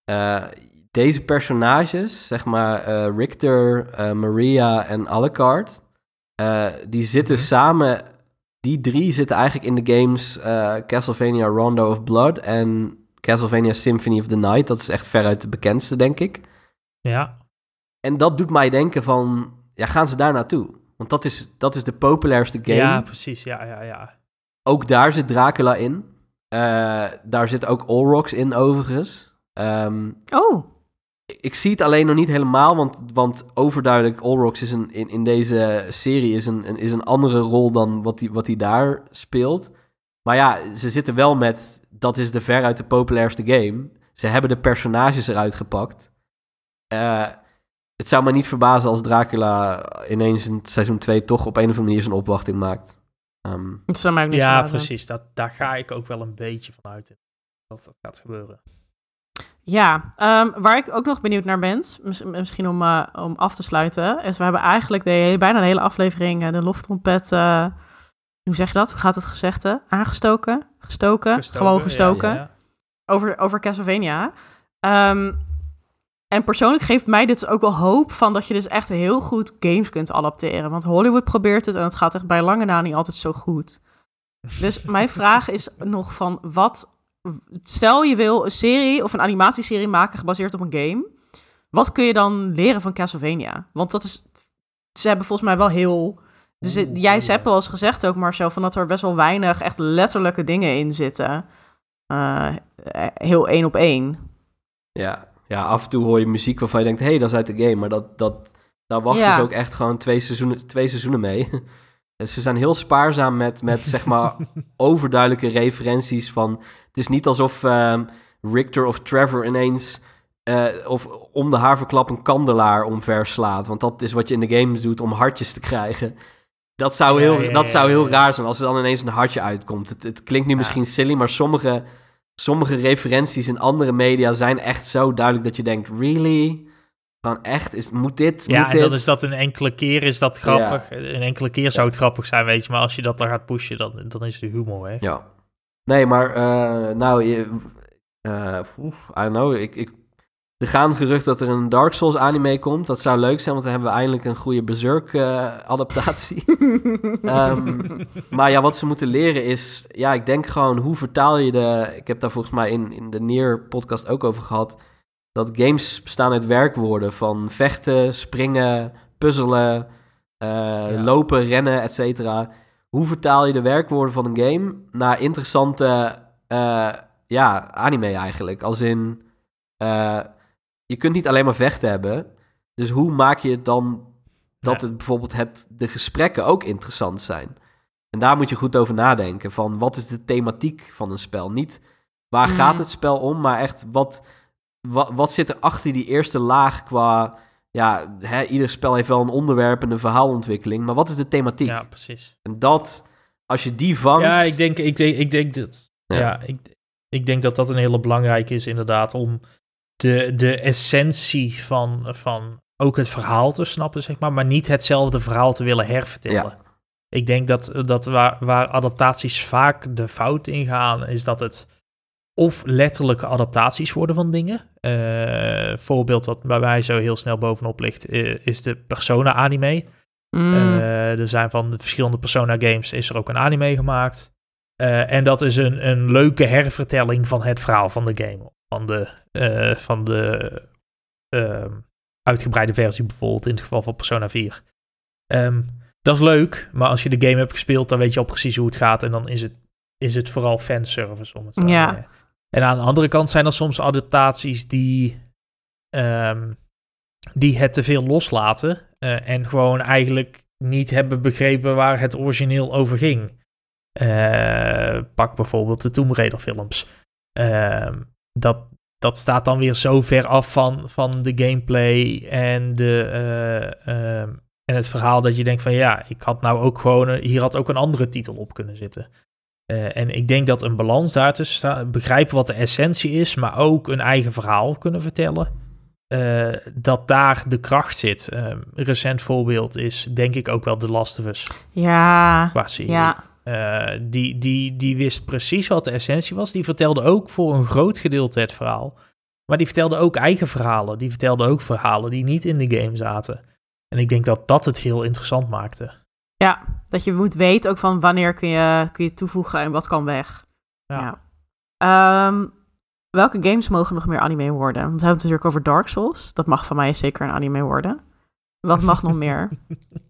eh, deze personages, zeg maar eh, Richter, Maria en Alucard, die zitten Mhm. samen, die drie zitten eigenlijk in de games Castlevania Rondo of Blood en Castlevania Symphony of the Night. Dat is echt veruit de bekendste, denk ik. Ja, En dat doet mij denken van, ja, gaan ze daar naartoe? Want dat is, dat is de populairste game. ja, precies. Ja, ja, ja. Ook daar zit Dracula in. Eh, daar zit ook Olrox in, overigens. Ehm, Oh, ik zie het alleen nog niet helemaal, want, want overduidelijk Olrox is een, in, in deze serie is een, een- is een andere rol dan wat hij wat hij daar speelt. Maar ja, ze zitten wel met, dat is de veruit de populairste game. Ze hebben de personages eruit gepakt. Eh, het zou me niet verbazen als Dracula ineens in seizoen 2 toch op een of andere manier zijn opwachting maakt. Ehm, dat zou mij ook niet Ja, verbazen. precies. Dat, daar ga ik ook wel een beetje van uit. Dat dat gaat gebeuren. Ja, ehm, waar ik ook nog benieuwd naar ben, mis- misschien om, eh, om af te sluiten, is we hebben eigenlijk de hele, bijna de hele aflevering eh, de loftrompet, eh, hoe zeg je dat? Hoe gaat het gezegde? Aangestoken? Gestoken? Gestoken, Gewoon ja, gestoken. ja. Over, over Castlevania. Ehm, en persoonlijk geeft mij dit ook wel hoop van dat je dus echt heel goed games kunt adapteren. Want Hollywood probeert het en het gaat echt bij lange na niet altijd zo goed. Dus mijn vraag is nog van wat... Stel je wil een serie of een animatieserie maken gebaseerd op een game. Wat kun je dan leren van Castlevania? Want dat is... Ze hebben volgens mij wel heel... Dus het- jij hebt wel eens gezegd ook, Marcel, van dat er best wel weinig echt letterlijke dingen in zitten. Eh, eh, heel één op één. Ja, ja, af en toe hoor je muziek waarvan je denkt, hé, hey, dat is uit de game. Maar dat, dat, daar wachten Ja. ze ook echt gewoon twee seizoenen, twee seizoenen mee. Dus ze zijn heel spaarzaam met, met zeg maar, overduidelijke referenties van... Het is niet alsof ehm, Richter of Trevor ineens... eh, of om de haverklap een kandelaar omver slaat. Want dat is wat je in de game doet om hartjes te krijgen. Dat zou heel, ja, dat zou heel raar zijn als er dan ineens een hartje uitkomt. Het, het klinkt nu misschien silly, maar sommige, sommige referenties in andere media zijn echt zo duidelijk dat je denkt, really? Gewoon echt? Is, moet dit? Ja, moet en dan dit? is dat een enkele keer is dat grappig. Een enkele keer zou het grappig zijn, weet je. Maar als je dat dan gaat pushen, dan, dan is het humor, hè. Ja. Nee, maar eh, nou, je, eh, I don't know. Ik, ik, er gaan gerucht dat er een Dark Souls anime komt. Dat zou leuk zijn, want dan hebben we eindelijk een goede Berserk eh, adaptatie. Ehm, maar ja, wat ze moeten leren is, ja, ik denk gewoon, hoe vertaal je de... Ik heb daar volgens mij in, in de Neer podcast ook over gehad, dat games bestaan uit werkwoorden van vechten, springen, puzzelen, eh, lopen, rennen, et cetera. Hoe vertaal je de werkwoorden van een game naar interessante, eh, ja, anime eigenlijk? Als in, je kunt niet alleen maar vechten hebben, dus hoe maak je het dan dat Ja. het bijvoorbeeld het, de gesprekken ook interessant zijn? En daar moet je goed over nadenken. Van wat is de thematiek van een spel? Niet waar gaat het spel om, maar echt wat, wat, wat zit er achter die eerste laag qua. Ja, hè, ieder spel heeft wel een onderwerp en een verhaalontwikkeling. Maar wat is de thematiek? Ja, precies. En dat, als je die vangt. Ja, ik denk, ik denk, ik denk dat. Ja. Ja, ik, ik denk dat dat een hele belangrijke is, inderdaad, om de, de essentie van, van ook het verhaal te snappen, zeg maar, maar niet hetzelfde verhaal te willen hervertellen. Ik denk dat, dat waar, waar adaptaties vaak de fout in gaan, is dat het of letterlijke adaptaties worden van dingen. Uh, voorbeeld wat bij mij zo heel snel bovenop ligt, eh, is de Persona anime. Mm. Uh, er zijn van de verschillende Persona games is er ook een anime gemaakt. en dat is een, een leuke hervertelling van het verhaal van de game. Van de, van de ehm, uitgebreide versie bijvoorbeeld, in het geval van Persona 4. Um, dat is leuk, maar als je de game hebt gespeeld, dan weet je al precies hoe het gaat. En dan is het, is het vooral fanservice om het te Ja. En aan de andere kant zijn er soms adaptaties die, um, die het te veel loslaten. Uh, en gewoon eigenlijk niet hebben begrepen waar het origineel over ging. Uh, pak bijvoorbeeld de Tomb Raider films. Uh, dat, dat staat dan weer zo ver af van, van de gameplay en, de, uh, en het verhaal dat je denkt van ja, ik had nou ook gewoon, hier had ook een andere titel op kunnen zitten. Uh, en ik denk dat een balans daartussen staat, begrijpen wat de essentie is, maar ook een eigen verhaal kunnen vertellen. Uh, dat daar de kracht zit. Uh, een recent voorbeeld is denk ik ook wel The Last of Us. Ja, qua serie. ja. Die, die, die wist precies wat de essentie was. Die vertelde ook voor een groot gedeelte het verhaal. Maar die vertelde ook eigen verhalen. Die vertelde ook verhalen die niet in de game zaten. En ik denk dat dat het heel interessant maakte. Ja, dat je moet weten ook van wanneer kun je, kun je toevoegen en wat kan weg. Ja. ja. Um, welke games mogen nog meer anime worden? Want we hebben het natuurlijk over Dark Souls. Dat mag van mij zeker een anime worden. Wat mag nog meer?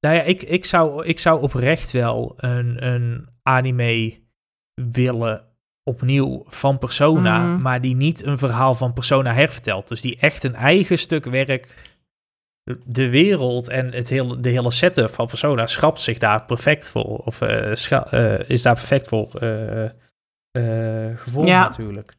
Nou ja, ik, ik, zou, ik zou oprecht wel een, een anime willen opnieuw van Persona, Mhm. maar die niet een verhaal van Persona hervertelt. Dus die echt een eigen stuk werk de wereld en het hele, de hele setup van Persona schrapt zich daar perfect voor. Of uh, scha- uh, is daar perfect voor uh, Ja. natuurlijk.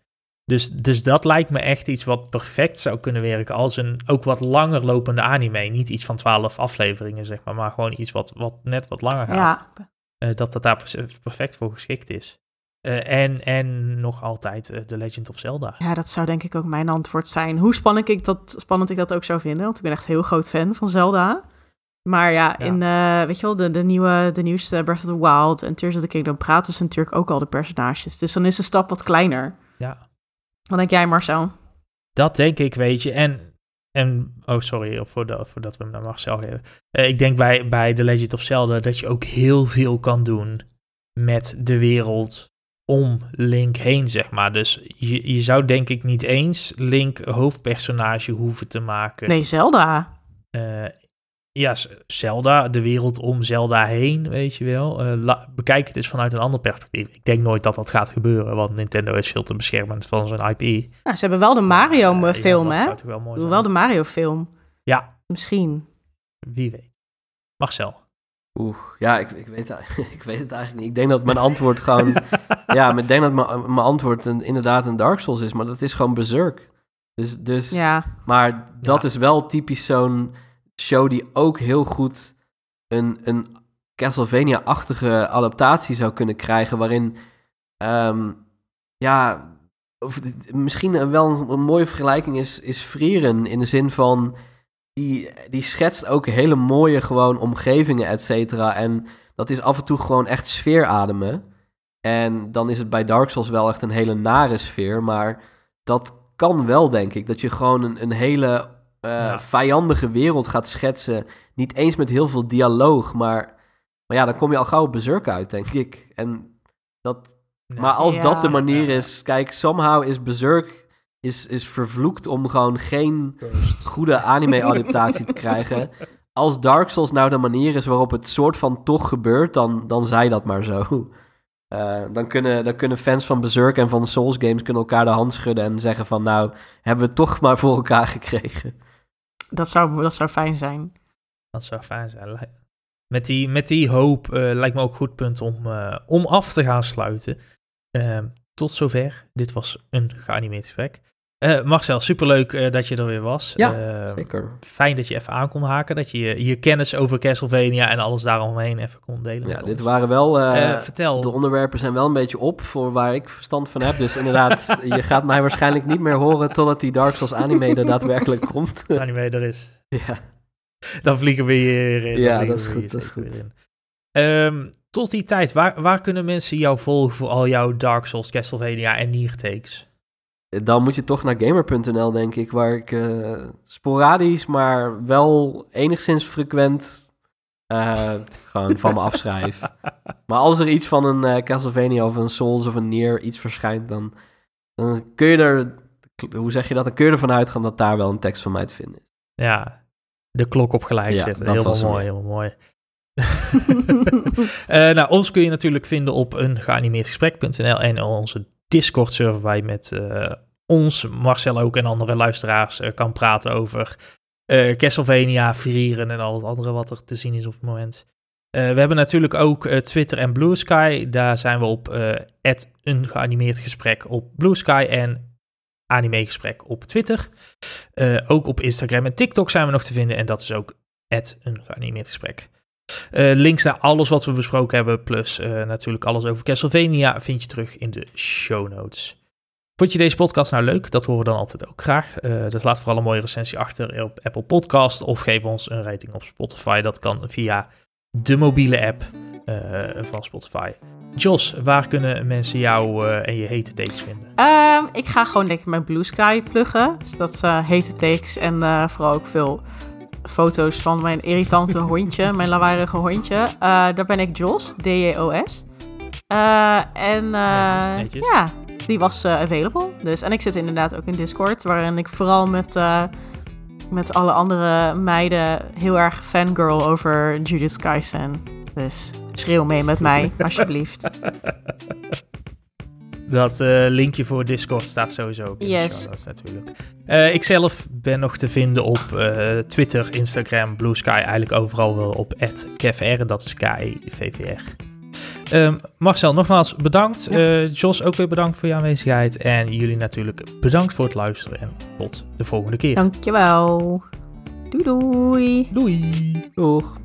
Dus, dus dat lijkt me echt iets wat perfect zou kunnen werken als een ook wat langer lopende anime. Niet iets van twaalf afleveringen, zeg maar, maar gewoon iets wat, wat net wat langer gaat. ja, Uh, dat dat daar per- perfect voor geschikt is. Uh, en, en nog altijd uh, The Legend of Zelda. ja, dat zou denk ik ook mijn antwoord zijn. Hoe spannend ik dat, spannend ik dat ook zou vinden, want ik ben echt een heel groot fan van Zelda. Maar ja, Ja. in eh, weet je wel, de, de, nieuwe, de nieuwste Breath of the Wild en Tears of the Kingdom praten ze natuurlijk ook al de personages. Dus dan is de stap wat kleiner. Ja, Wat denk jij, Marcel? dat denk ik, weet je. En, en oh sorry, voordat, voordat we hem naar Marcel geven. Uh, ik denk bij, bij The Legend of Zelda dat je ook heel veel kan doen met de wereld om Link heen, zeg maar. Dus je, je zou denk ik niet eens Link hoofdpersonage hoeven te maken. Nee, Zelda. Uh, ja, Zelda, de wereld om Zelda heen, weet je wel. Uh, la, bekijk het eens vanuit een ander perspectief. Ik denk nooit dat dat gaat gebeuren, want Nintendo is veel te beschermend van zijn IP. Nou, ze hebben wel de Mario-film, ja, hè? Dat zou wel mooi Doe zijn. wel de Mario-film. Ja, Misschien. wie weet. Marcel. Oeh, ja, ik, ik, weet, ik weet het eigenlijk niet. Ik denk dat mijn antwoord gewoon... ja, ik denk dat mijn, mijn antwoord een, inderdaad een Dark Souls is, maar dat is gewoon Berserk. Dus, dus, Ja, Maar dat Ja. is wel typisch zo'n show die ook heel goed een, een Castlevania-achtige adaptatie zou kunnen krijgen, waarin, ehm, ja, of, misschien wel een, een mooie vergelijking is, is Frieren, in de zin van, die, die schetst ook hele mooie gewoon omgevingen, et cetera, en dat is af en toe gewoon echt sfeer ademen. En dan is het bij Dark Souls wel echt een hele nare sfeer, maar dat kan wel, denk ik, dat je gewoon een, een hele eh, Ja. vijandige wereld gaat schetsen. Niet eens met heel veel dialoog, maar, maar ja, dan kom je al gauw op Berserk uit, denk ik. En dat, Nee. maar als Ja. dat de manier Ja, is, kijk, somehow is Berserk is, is vervloekt om gewoon geen goede anime-adaptatie te krijgen. Als Dark Souls nou de manier is waarop het soort van toch gebeurt, dan, dan zij dat maar zo. Eh, dan, kunnen, dan kunnen fans van Berserk en van Souls games kunnen elkaar de hand schudden en zeggen van nou, hebben we het toch maar voor elkaar gekregen. Dat zou, dat zou fijn zijn. Dat zou fijn zijn. Met die, met die hoop eh, lijkt me ook een goed punt om, eh, om af te gaan sluiten. Ehm, tot zover. Dit was een geanimeerd gesprek. Eh, Marcel, superleuk eh, dat je er weer was. Ja, Eh, Zeker. Fijn dat je even aan kon haken. Dat je je, kennis over Castlevania en alles daaromheen even kon delen Ja, dit ons. waren wel... vertel. de onderwerpen zijn wel een beetje op voor waar ik verstand van heb. Dus inderdaad, je gaat mij waarschijnlijk niet meer horen totdat die Dark Souls anime er daadwerkelijk komt. anime er is. ja. Dan vliegen we hier in. Ja, dat is goed, dat is goed. Ehm, tot die tijd, waar, waar kunnen mensen jou volgen voor al jouw Dark Souls, Castlevania en Nier takes? Dan moet je toch naar gamer.nl, denk ik, waar ik eh, sporadisch, maar wel enigszins frequent eh, gewoon van me afschrijf. Maar als er iets van een eh, Castlevania of een Souls of een Nier iets verschijnt, dan, dan kun je er, hoe zeg je dat, dan kun je ervan uitgaan dat daar wel een tekst van mij te vinden is. Ja, de klok op gelijk Ja, zetten. dat Helemaal was hem, mooi, helemaal mooi. Eh, nou, ons kun je natuurlijk vinden op een geanimeerdgesprek.nl en onze Discord-server waar je met eh, ons, Marcel ook en andere luisteraars eh, kan praten over eh Castlevania, Frieren en al het andere wat er te zien is op het moment. We hebben natuurlijk ook Twitter en Blue Sky. Daar zijn we op een geanimeerd gesprek op Blue Sky en animegesprek op Twitter. Ook op Instagram en TikTok zijn we nog te vinden en dat is ook een geanimeerd gesprek. Eh, links naar alles wat we besproken hebben, plus eh, natuurlijk alles over Castlevania, vind je terug in de show notes. Vond je deze podcast nou leuk? Dat horen we dan altijd ook graag. Eh, dus laat vooral een mooie recensie achter op Apple Podcast of geef ons een rating op Spotify. Dat kan via de mobiele app van Spotify. Jos, waar kunnen mensen jou en je hete takes vinden? Ehm, ik ga gewoon ik mijn Blue Sky pluggen. Dus dat is hete takes en vooral ook veel foto's van mijn irritante hondje, mijn lawaaiige hondje. Eh, daar ben ik Jos, D-J-O-S. Eh, en eh, ja, die was available. Dus, en ik zit inderdaad ook in Discord, waarin ik vooral met, met alle andere meiden heel erg fangirl over Judith Kaisen. Dus schreeuw mee met mij, alsjeblieft. Dat eh, linkje voor Discord staat sowieso ook in de Yes. show notes natuurlijk. Eh, ik zelf ben nog te vinden op eh, Twitter, Instagram, Blue Sky, eigenlijk overal wel op @kevr. Dat is K-I-V-V-R. Ehm, Marcel, nogmaals bedankt. Ja. Eh, Jos, ook weer bedankt voor je aanwezigheid. En jullie natuurlijk bedankt voor het luisteren. En tot de volgende keer. Dankjewel. Doei doei. Doei! Doeg!